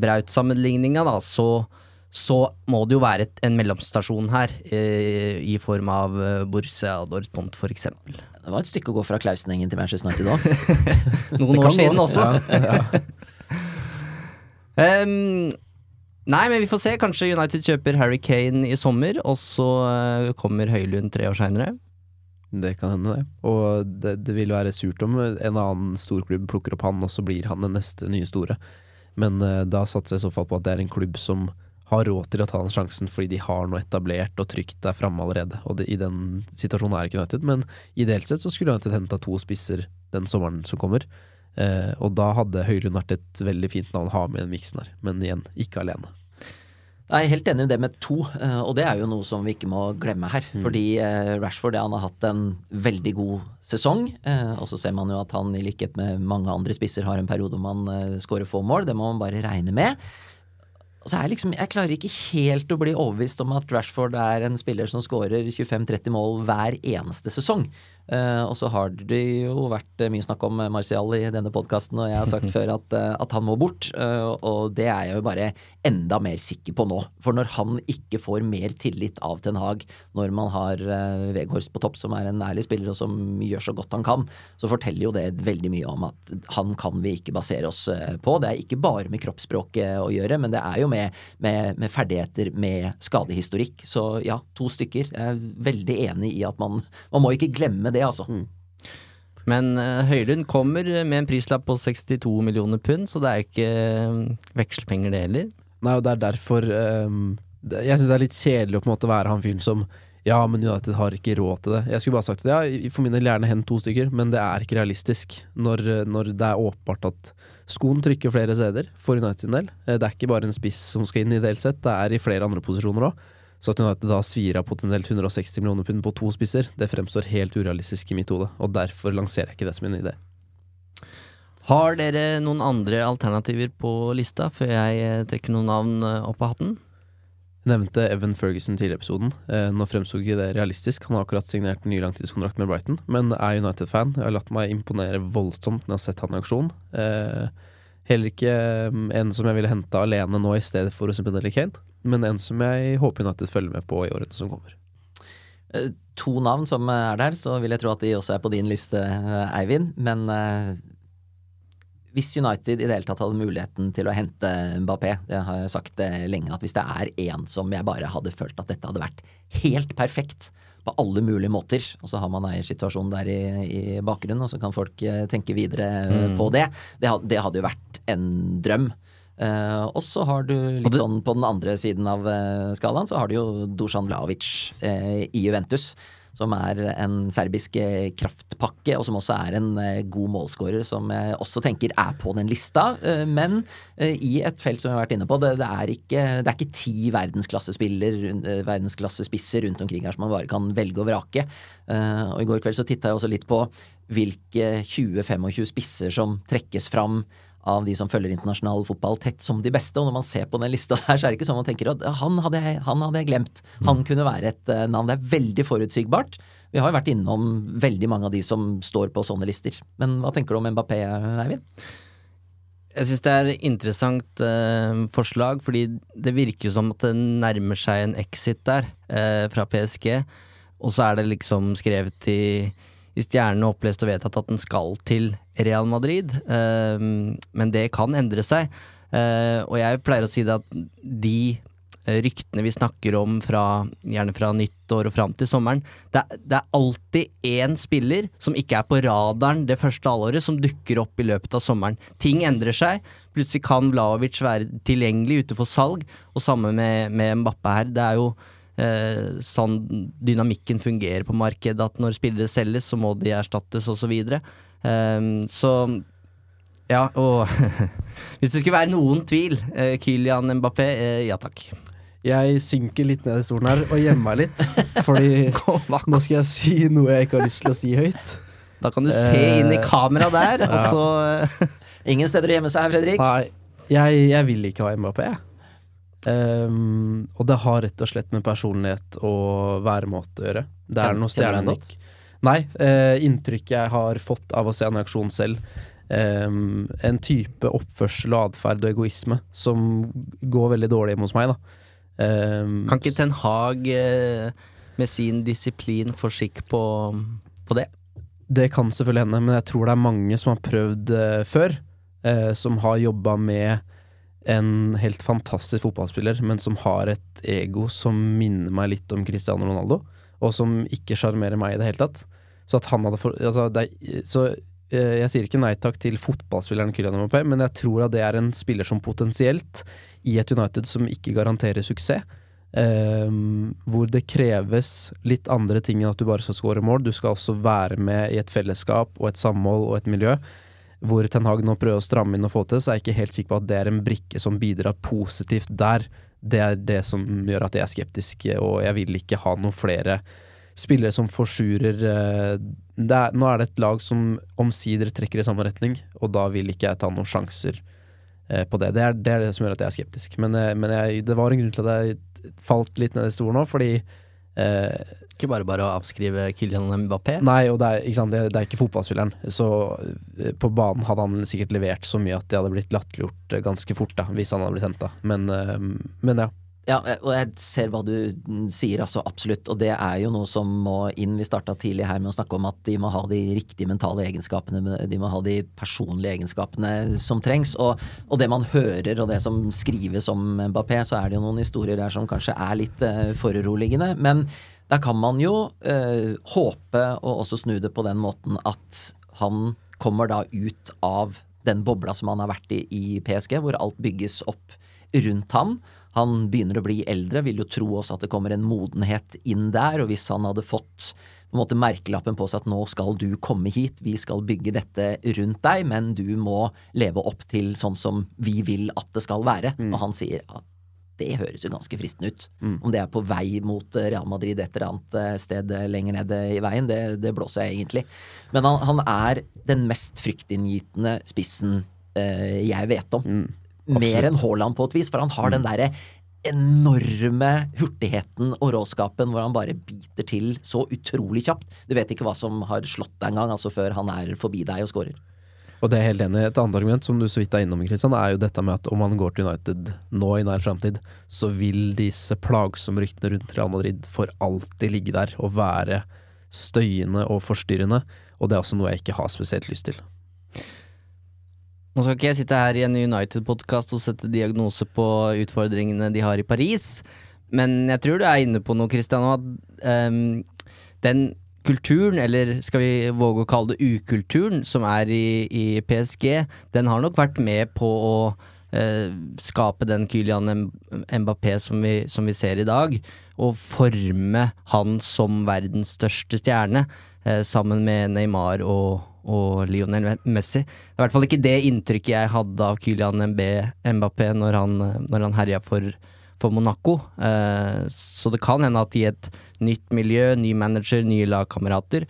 Braut-sammenligninga, da, så, så må det jo være et, en mellomstasjon her, eh, i form av eh, Borussia Dortmund, eksempel. Det var et stykke å gå fra Klausenengen til Manchester United òg. Noen år siden også. Em, nei, men vi får se. Kanskje United kjøper Harry Kane i sommer, og så kommer Høylund tre år seinere. Det kan hende, det. Og det, det vil være surt om en annen storklubb plukker opp han, og så blir han den neste nye store. Men uh, da satser jeg i så fall på at det er en klubb som har råd til å ta den sjansen fordi de har noe etablert og trygt der framme allerede. Og det, i den situasjonen er ikke United, men ideelt sett så skulle United henta to spisser den sommeren som kommer. Uh, og da hadde Høylund vært et veldig fint navn å ha med i den miksen her, men igjen, ikke alene. Jeg er helt enig i det med to, eh, og det er jo noe som vi ikke må glemme her. Mm. Fordi eh, Rashford han har hatt en veldig god sesong, eh, og så ser man jo at han i likhet med mange andre spisser har en periode hvor man skårer få mål. Det må man bare regne med. Og så er jeg liksom, Jeg klarer ikke helt å bli overbevist om at Rashford er en spiller som skårer 25-30 mål hver eneste sesong. Eh, og så har det jo vært eh, mye snakk om Martial i denne podkasten, og jeg har sagt før at, eh, at han må bort. Uh, og det er jeg jo bare enda mer sikker på nå. For når han ikke får mer tillit av Ten Hag, når man har uh, Veghorst på topp, som er en ærlig spiller og som gjør så godt han kan, så forteller jo det veldig mye om at han kan vi ikke basere oss eh, på. Det er ikke bare med kroppsspråket å gjøre, men det er jo med, med, med ferdigheter, med skadehistorikk. Så ja, to stykker. Jeg er veldig enig i at man, man må ikke glemme det, altså. Men uh, Høylund kommer med en prislapp på 62 millioner pund, så det er jo ikke eh, vekslepenger, det heller. Nei, og det er derfor um, Jeg syns det er litt kjedelig å på en måte være han fyren som Ja, men United har ikke råd til det. Jeg skulle bare sagt at ja, for min del gjerne hent to stykker, men det er ikke realistisk når, når det er åpenbart at skoen trykker flere steder for United sin del. Eh, Det er ikke bare en spiss som skal inn ideelt sett, det er i flere andre posisjoner òg. Så at United da svir av potensielt 160 millioner pund på to spisser, det fremstår helt urealistisk i mitt hode, og derfor lanserer jeg ikke det som en idé. Har dere noen andre alternativer på lista, før jeg eh, trekker noen navn eh, opp av hatten? Jeg nevnte Evan Ferguson tidligere i episoden. Eh, nå fremsto ikke det realistisk, han har akkurat signert en ny langtidskontrakt med Brighton, men er United-fan. Jeg har latt meg imponere voldsomt når jeg har sett han i aksjon. Heller ikke eh, en som jeg ville hente alene nå i stedet for Osimhen eller Kane, men en som jeg håper United følger med på i årene som kommer. Eh, To navn som er der, så vil jeg tro at de også er på din liste, eh, Eivind. Men eh, hvis United i det hele tatt hadde muligheten til å hente Mbappé, det har jeg sagt eh, lenge, at hvis det er én som jeg bare hadde følt at dette hadde vært helt perfekt på alle mulige måter, og så har man eiersituasjonen der i, i bakgrunnen, og så kan folk eh, tenke videre eh, Mm. på det, det, det hadde jo vært en drøm. Eh, og så har du litt det- sånn på den andre siden av eh, skalaen, så har du jo Dusan Lavic uh, i Juventus. Som er en serbisk uh, kraftpakke, og som også er en eh, god målskårer, som jeg også tenker er på den lista. Eh, men eh, i et felt som vi har vært inne på, det, det, er, ikke, det er ikke ti verdensklassespiller, eh, verdensklassespisser rundt omkring her som man bare kan velge og vrake. Eh, og i går kveld så titta jeg også litt på hvilke 20-25 spisser som trekkes fram av de som følger internasjonal fotball tett som de beste. Og når man ser på den lista der, så er det ikke sånn man tenker at han hadde jeg, han hadde jeg glemt. Han kunne være et eh, navn. Det er veldig forutsigbart. Vi har jo vært innom veldig mange av de som står på sånne lister. Men hva tenker du om Mbappé, Eivind? Jeg syns det er et interessant eh, forslag, fordi det virker som at det nærmer seg en exit der, eh, fra PSG. Og så er det liksom skrevet i, i stjernene opplest og vedtatt at den skal til Real Madrid. Eh, men det kan endre seg. Eh, og jeg pleier å si det at de eh, ryktene vi snakker om fra, gjerne fra nyttår og fram til sommeren, det, er- det er alltid én spiller som ikke er på radaren det første halvåret, som dukker opp i løpet av sommeren. Ting endrer seg. Plutselig kan Vlaovic være tilgjengelig ute for salg, og samme med, med Mbappe her. Det er jo eh, sånn dynamikken fungerer på markedet, at når spillere selges, så må de erstattes, osv. Så, videre. Eh, så ja, og hvis det skulle være noen tvil, eh, Kylian Mbappé, eh, ja takk. Jeg synker litt ned i stolen her og gjemmer meg litt. Fordi nå skal jeg si noe jeg ikke har lyst til å si høyt. Da kan du se inn i kamera der, og så eh, Ingen steder å gjemme seg her, Fredrik. Nei, jeg, jeg vil ikke ha Mbappé. Ehm, og det har rett og slett med personlighet og væremåte å gjøre. Det er noe stjernenikk. Nei, uh, inntrykket jeg har fått av å se i aksjon selv, um, en type oppførsel og atferd og egoisme som går veldig dårlig hos meg, da. Um, Kan ikke Ten Hag eh, med sin disiplin få skikk på, på det? Det kan selvfølgelig hende, men jeg tror det er mange som har prøvd uh, før. uh, som har jobba med en helt fantastisk fotballspiller, men som har et ego som minner meg litt om Cristiano Ronaldo, og som ikke sjarmerer meg i det hele tatt. Så at han hadde for, altså, det så eh, jeg sier ikke nei takk til fotballspilleren Kylian Mbappé, men jeg tror at det er en spiller som potensielt, i et United som ikke garanterer suksess, eh, hvor det kreves litt andre ting enn at du bare skal score mål. Du skal også være med i et fellesskap og et samhold og et miljø. Hvor Ten Hag nå prøver å stramme inn og få til, så er jeg ikke helt sikker på at det er en brikke som bidrar positivt der. Det er det som gjør at jeg er skeptisk, og jeg vil ikke ha noen flere spillere som forsurer eh, er, Nå er det et lag som omsider trekker i samme retning, og da vil ikke jeg ta noen sjanser eh, på det. Det er, det er det som gjør at jeg er skeptisk. Men, eh, men jeg, det var en grunn til at jeg falt litt ned i stolen nå, fordi eh, Ikke bare bare å avskrive Kylian Mbappé? Nei, og det er, ikke sant, det, det er ikke fotballspilleren. Så eh, på banen hadde han sikkert levert så mye at det hadde blitt latterliggjort eh, ganske fort, da, hvis han hadde blitt henta. Men, eh, men ja. Ja, og jeg ser hva du sier, altså absolutt. Og det er jo noe som må inn. Vi starta tidlig her med å snakke om at de må ha de riktige mentale egenskapene, de må ha de personlige egenskapene som trengs. Og, og det man hører og det som skrives om Mbappé, så er det jo noen historier der som kanskje er litt foruroligende. Men der kan man jo eh, håpe og også snu det på den måten at han kommer da ut av den bobla som han har vært i i PSG, hvor alt bygges opp rundt ham. Han begynner å bli eldre, vil jo tro også at det kommer en modenhet inn der. Og hvis han hadde fått på en måte merkelappen på seg at nå skal du komme hit, vi skal bygge dette rundt deg, men du må leve opp til sånn som vi vil at det skal være. Og han sier at det høres jo ganske fristende ut. Mm. Om det er på vei mot eh, Real Madrid et eller annet eh, sted eh, lenger ned i veien, det, det blåser jeg egentlig. Men han, han er den mest fryktinngytende spissen eh, jeg vet om. Mer enn Haaland på et vis, for han har den derre enorme hurtigheten og råskapen hvor han bare biter til så utrolig kjapt. Du vet ikke hva som har slått deg en gang, altså før han er forbi deg og scorer. Og det er helt enig. Et annet argument som du så vidt er innom, Kristian, er jo dette med at om han går til United nå i nær framtid, så vil disse plagsomme ryktene rundt Real Madrid for alltid ligge der og være støyende og forstyrrende. Og det er også noe jeg ikke har spesielt lyst til. Nå skal ikke jeg sitte her i en United-podkast og sette diagnose på utfordringene de har i Paris, men jeg tror du er inne på noe, Cristiano, at um, den kulturen, eller skal vi våge å kalle det ukulturen, som er i, i PSG, den har nok vært med på å eh, skape den Kylian Mbappé som vi, som vi ser i dag, og forme han som verdens største stjerne, eh, sammen med Neymar og, og Lionel Messi. Det er i hvert fall ikke det inntrykket jeg hadde av Kylian Mbappé når han, når han herja for, for Monaco. Eh, så det kan hende at i et nytt miljø, ny manager, nye lagkamerater,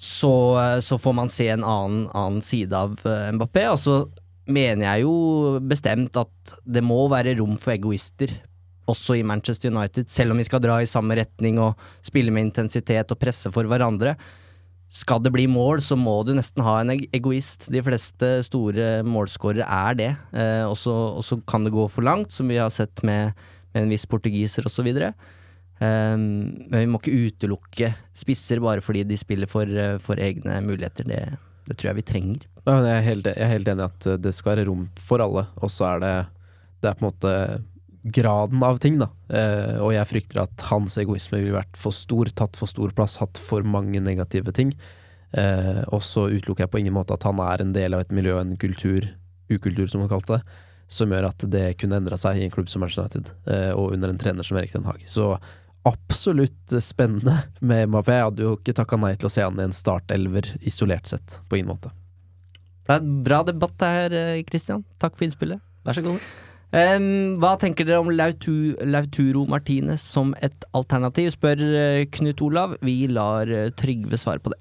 så, så får man se en annen, annen side av eh, Mbappé. Og så mener jeg jo bestemt at det må være rom for egoister også i Manchester United, selv om vi skal dra i samme retning og spille med intensitet og presse for hverandre. Skal det bli mål, så må du nesten ha en egoist. De fleste store målskårere er det. Eh, og så kan det gå for langt, som vi har sett med, med en viss portugiser osv. Eh, men vi må ikke utelukke spisser bare fordi de spiller for, for egne muligheter. Det, det, tror jeg vi trenger. Jeg, er helt, jeg er helt enig i at det skal være rom for alle, og så er det Det er på en måte graden av ting, da. Eh, og jeg frykter at hans egoisme ville vært for stor, tatt for stor plass, hatt for mange negative ting. Eh, og så utelukker jeg på ingen måte at han er en del av et miljø, en kultur, ukultur som han kalte det, som gjør at det kunne endra seg i en klubb som Manchester United, eh, og under en trener som Erik Den Haag. Så absolutt spennende med MAP, Jeg hadde jo ikke takka nei til å se han i en startelver isolert sett, på ingen måte. Det er en bra debatt her, Christian. Takk for innspillet. Vær så god. Um, hva tenker dere om Lautu, Lauturo Martinez som et alternativ, spør uh, Knut Olav. Vi lar uh, Trygve svare på det.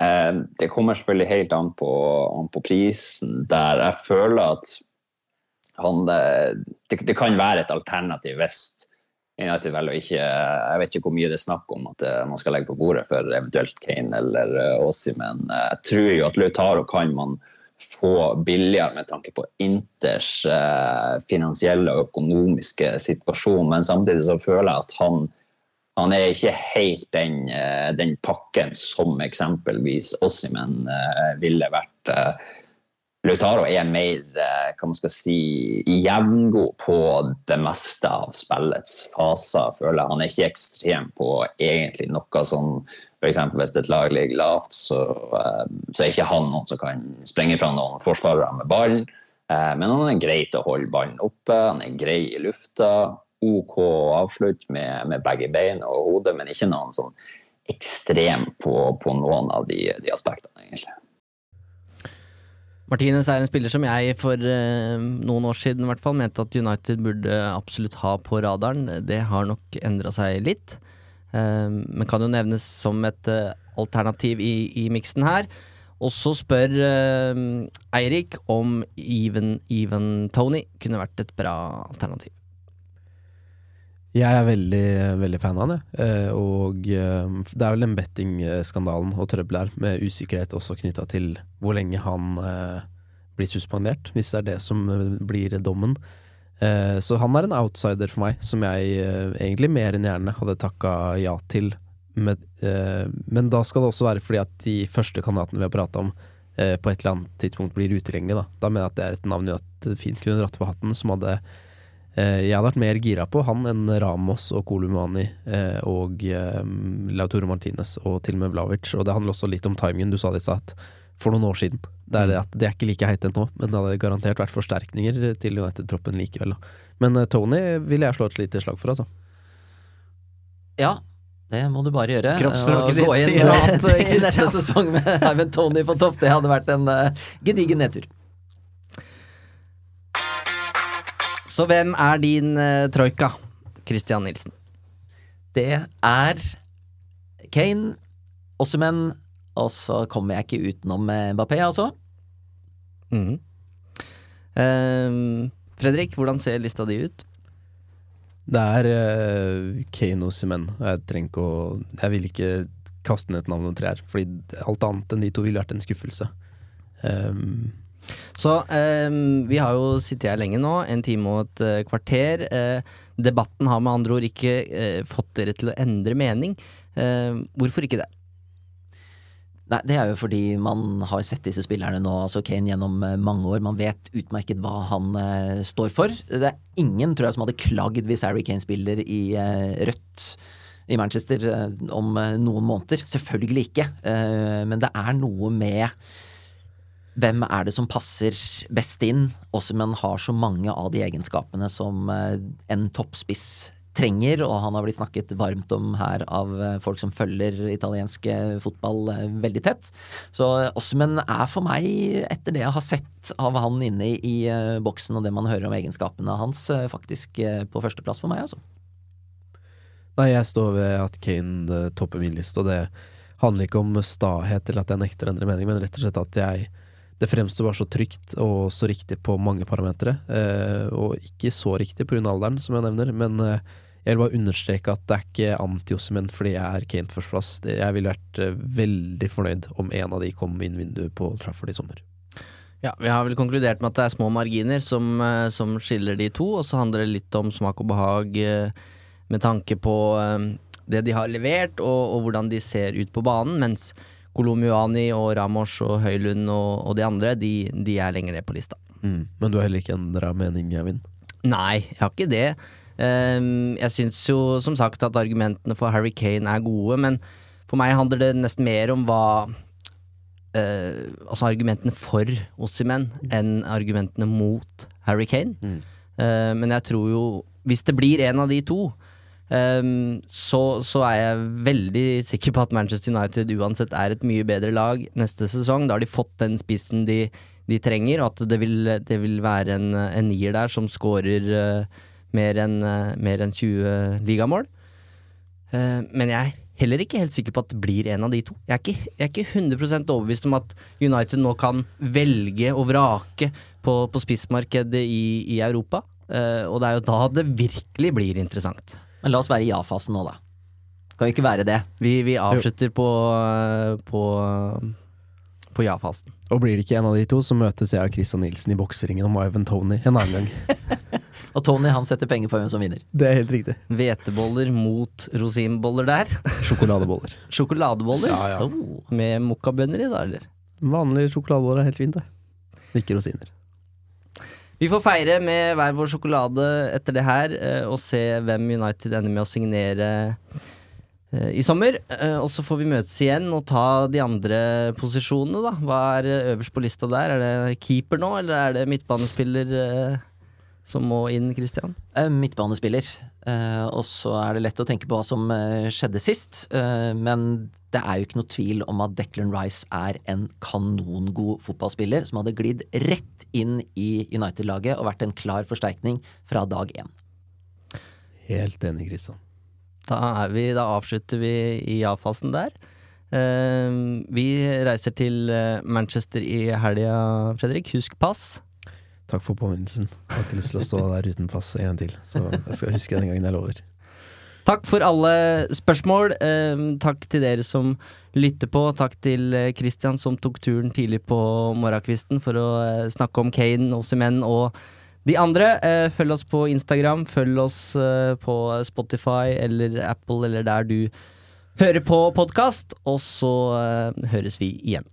Uh, det kommer selvfølgelig helt an på, an på, prisen, der jeg føler at han det, det, kan være et alternativ hvis United velger ikke Jeg vet ikke hvor mye det er snakk om at man skal legge på bordet for eventuelt Kane eller Ossi, men jeg tror jo at Lautaro kan man få billigere med tanke på Inters eh, finansielle og økonomiske situasjon. Men samtidig så føler jeg at han, han er ikke helt den, eh, den pakken som eksempelvis Ossimen eh, ville vært. Lautaro er mer hva man skal si, jevngod på det meste av spillets faser. føler jeg. Han er ikke ekstrem på egentlig noe sånn F.eks. hvis et lag ligger lavt, så, eh, så, er ikke han noen som kan sprenge fra noen forsvarere med ballen. Eh, men han er grei til å holde ballen oppe, han er grei i lufta. OK avslutt med, med begge bein og hodet, men ikke noen sånn ekstrem på, på noen av de, de, aspektene, egentlig. Martinez er en spiller som jeg for eh, noen år siden i hvert fall mente at United burde absolutt ha på radaren. Det har nok endra seg litt. Ehm, men kan jo nevnes som et eh, alternativ i, i miksen her. Og så spør uh, Eirik om Even, Even Tony kunne vært et bra alternativ. Jeg er veldig, veldig fan av det. Og det er vel den bettingskandalen og trøbbel her, med usikkerhet også knytta til hvor lenge han blir suspendert, hvis det er det som blir dommen. Eh, så han er en outsider for meg, som jeg eh, egentlig mer enn gjerne hadde takka ja til. Med, eh, men da skal det også være fordi at de første kandidatene vi har prata om, på et eller annet tidspunkt blir utilgjengelige. Da. da mener jeg at det er et navn at fint kunne dratt på hatten, som hadde jeg hadde vært mer gira på han enn Ramos og Kolumani og Lautoro Martinez og til og med Vlavic. Og det handler også litt om timingen. Du sa det i stad, for noen år siden det er, mm. at de er ikke like heit nå, men det hadde garantert vært forsterkninger til United-troppen likevel. Men uh, Tony vil jeg slå et lite slag for, altså. Ja, det må du bare gjøre. Kroppsspråket ditt sier at i neste sesong med Ivan Tony på topp, det hadde vært en uh, gedigen nedtur. Så hvem er din uh, troika, Christian Nilsen? Det er Kane, Ossemen og så kommer jeg ikke utenom eh, Mbappé, altså. Mm. Um, Fredrik, hvordan ser lista di ut? Det er uh, Kane og Simen. Jeg trenger ikke å Jeg vil ikke kaste ned et navn og trær, fordi alt annet enn de to ville vært en skuffelse. Um, så um, vi har jo sittet her lenge nå, en time og et uh, kvarter. Uh, debatten har med andre ord ikke uh, fått dere til å endre mening. hvorfor ikke det? Nei, Det er jo fordi man har sett disse spillerne nå, altså Kane gjennom eh, mange år. Man vet utmerket hva han eh, står for. Det er ingen tror jeg som hadde klagd hvis Harry Kane spiller i eh, rødt i Manchester eh, om noen måneder. Selvfølgelig ikke. men det er noe med hvem er det som passer best inn, også om en har så mange av de egenskapene som en toppspiss trenger, og han har blitt snakket varmt om her av eh, folk som følger italiensk eh, fotball eh, veldig tett. Så Osmen er for meg, etter det jeg har sett av han inne i boksen og det man hører om egenskapene hans, faktisk på førsteplass for meg, altså. Nei, jeg står ved at Kane topper min liste, og det handler ikke om stahet eller at jeg nekter å endre mening, men rett og slett at jeg det fremstår bare så trygt og så riktig på mange parametere. Og ikke så riktig pga. alderen, som jeg nevner, men jeg vil bare understreke at det er ikke anti-Ossimen fordi jeg er Kane førsteplass. Jeg ville vært eh, veldig fornøyd om en av de kom inn vinduet på Trafford i sommer. Ja, Vi har vel konkludert med at det er små marginer som, eh, som skiller de to, og så handler det litt om smak og behag eh, med tanke på det de har levert, og, og hvordan de ser ut på banen, mens Kolomuani og Ramos og Høylund og, og de andre, de, de er lenger ned på lista. Mm. Men du har heller ikke endra mening, Eivind? Nei, jeg har ikke det. Ehm, jeg syns jo som sagt at argumentene for Harry Kane er gode, men for meg handler det nesten mer om hva eh, Altså argumentene for Ossimen enn argumentene mot Harry Kane. Eh, men jeg tror jo Hvis det blir en av de to, ehm, så, så er jeg veldig sikker på at Manchester United uansett er et mye bedre lag neste sesong. Da har de fått den spissen de, de trenger, og at det vil, det vil være en, en nier der som skårer eh, mer enn eh, mer 20 ligamål. Eh, men jeg er heller ikke helt sikker på at det blir en av de to. Jeg er ikke, jeg er ikke 100% overbevist om at United nå kan velge og vrake på, på spissmarkedet i, i Europa. Uh, og det er jo da det virkelig blir interessant. Men la oss være i ja-fasen nå, da. Skal vi ikke være det? Vi, vi avslutter på, på, på ja-fasen. Og blir det ikke en av de to, så møtes jeg og Christian Nilsen i bokseringen om Ivan Tony en annen gang. Og Tony han setter penger på hvem som vinner. Det er helt riktig. Hveteboller mot rosinboller der. Sjokoladeboller. Sjokoladeboller? Ja, ja. Oh, med mokkabønner i, da, eller? Vanlige sjokoladeboller er helt fint, det. Ikke rosiner. Vi får feire med hver vår sjokolade etter det her, eh, og se hvem United ender med å signere eh, i sommer. Eh, Og så får vi møtes igjen og ta de andre posisjonene, da. Hva er øverst på lista der? Er det keeper nå, eller er det midtbanespiller som må inn, Christian? Eh, Midtbanespiller. Eh, og så er det lett å tenke på hva som eh, skjedde sist. Eh, men det er jo ikke noe tvil om at Declan Rice er en kanongod fotballspiller som hadde glidd rett inn i United-laget og vært en klar forsterkning fra dag én. Helt enig, Christian. Da, er vi, da avslutter vi i ja-fasen der. Vi reiser til Manchester i helga, Fredrik. Husk pass. Takk for påminnelsen. Jeg har ikke lyst til å stå der uten pass en gang til, så jeg skal huske den gangen jeg lover. Takk for alle spørsmål. Eh, takk til dere som lytter på. Takk til eh, Christian som tok turen tidlig på morgenkvisten for å eh, snakke om Kane, Ossimen og de andre. Følg oss på Instagram, følg oss på Spotify eller Apple eller der du hører på podkast, og så høres vi igjen.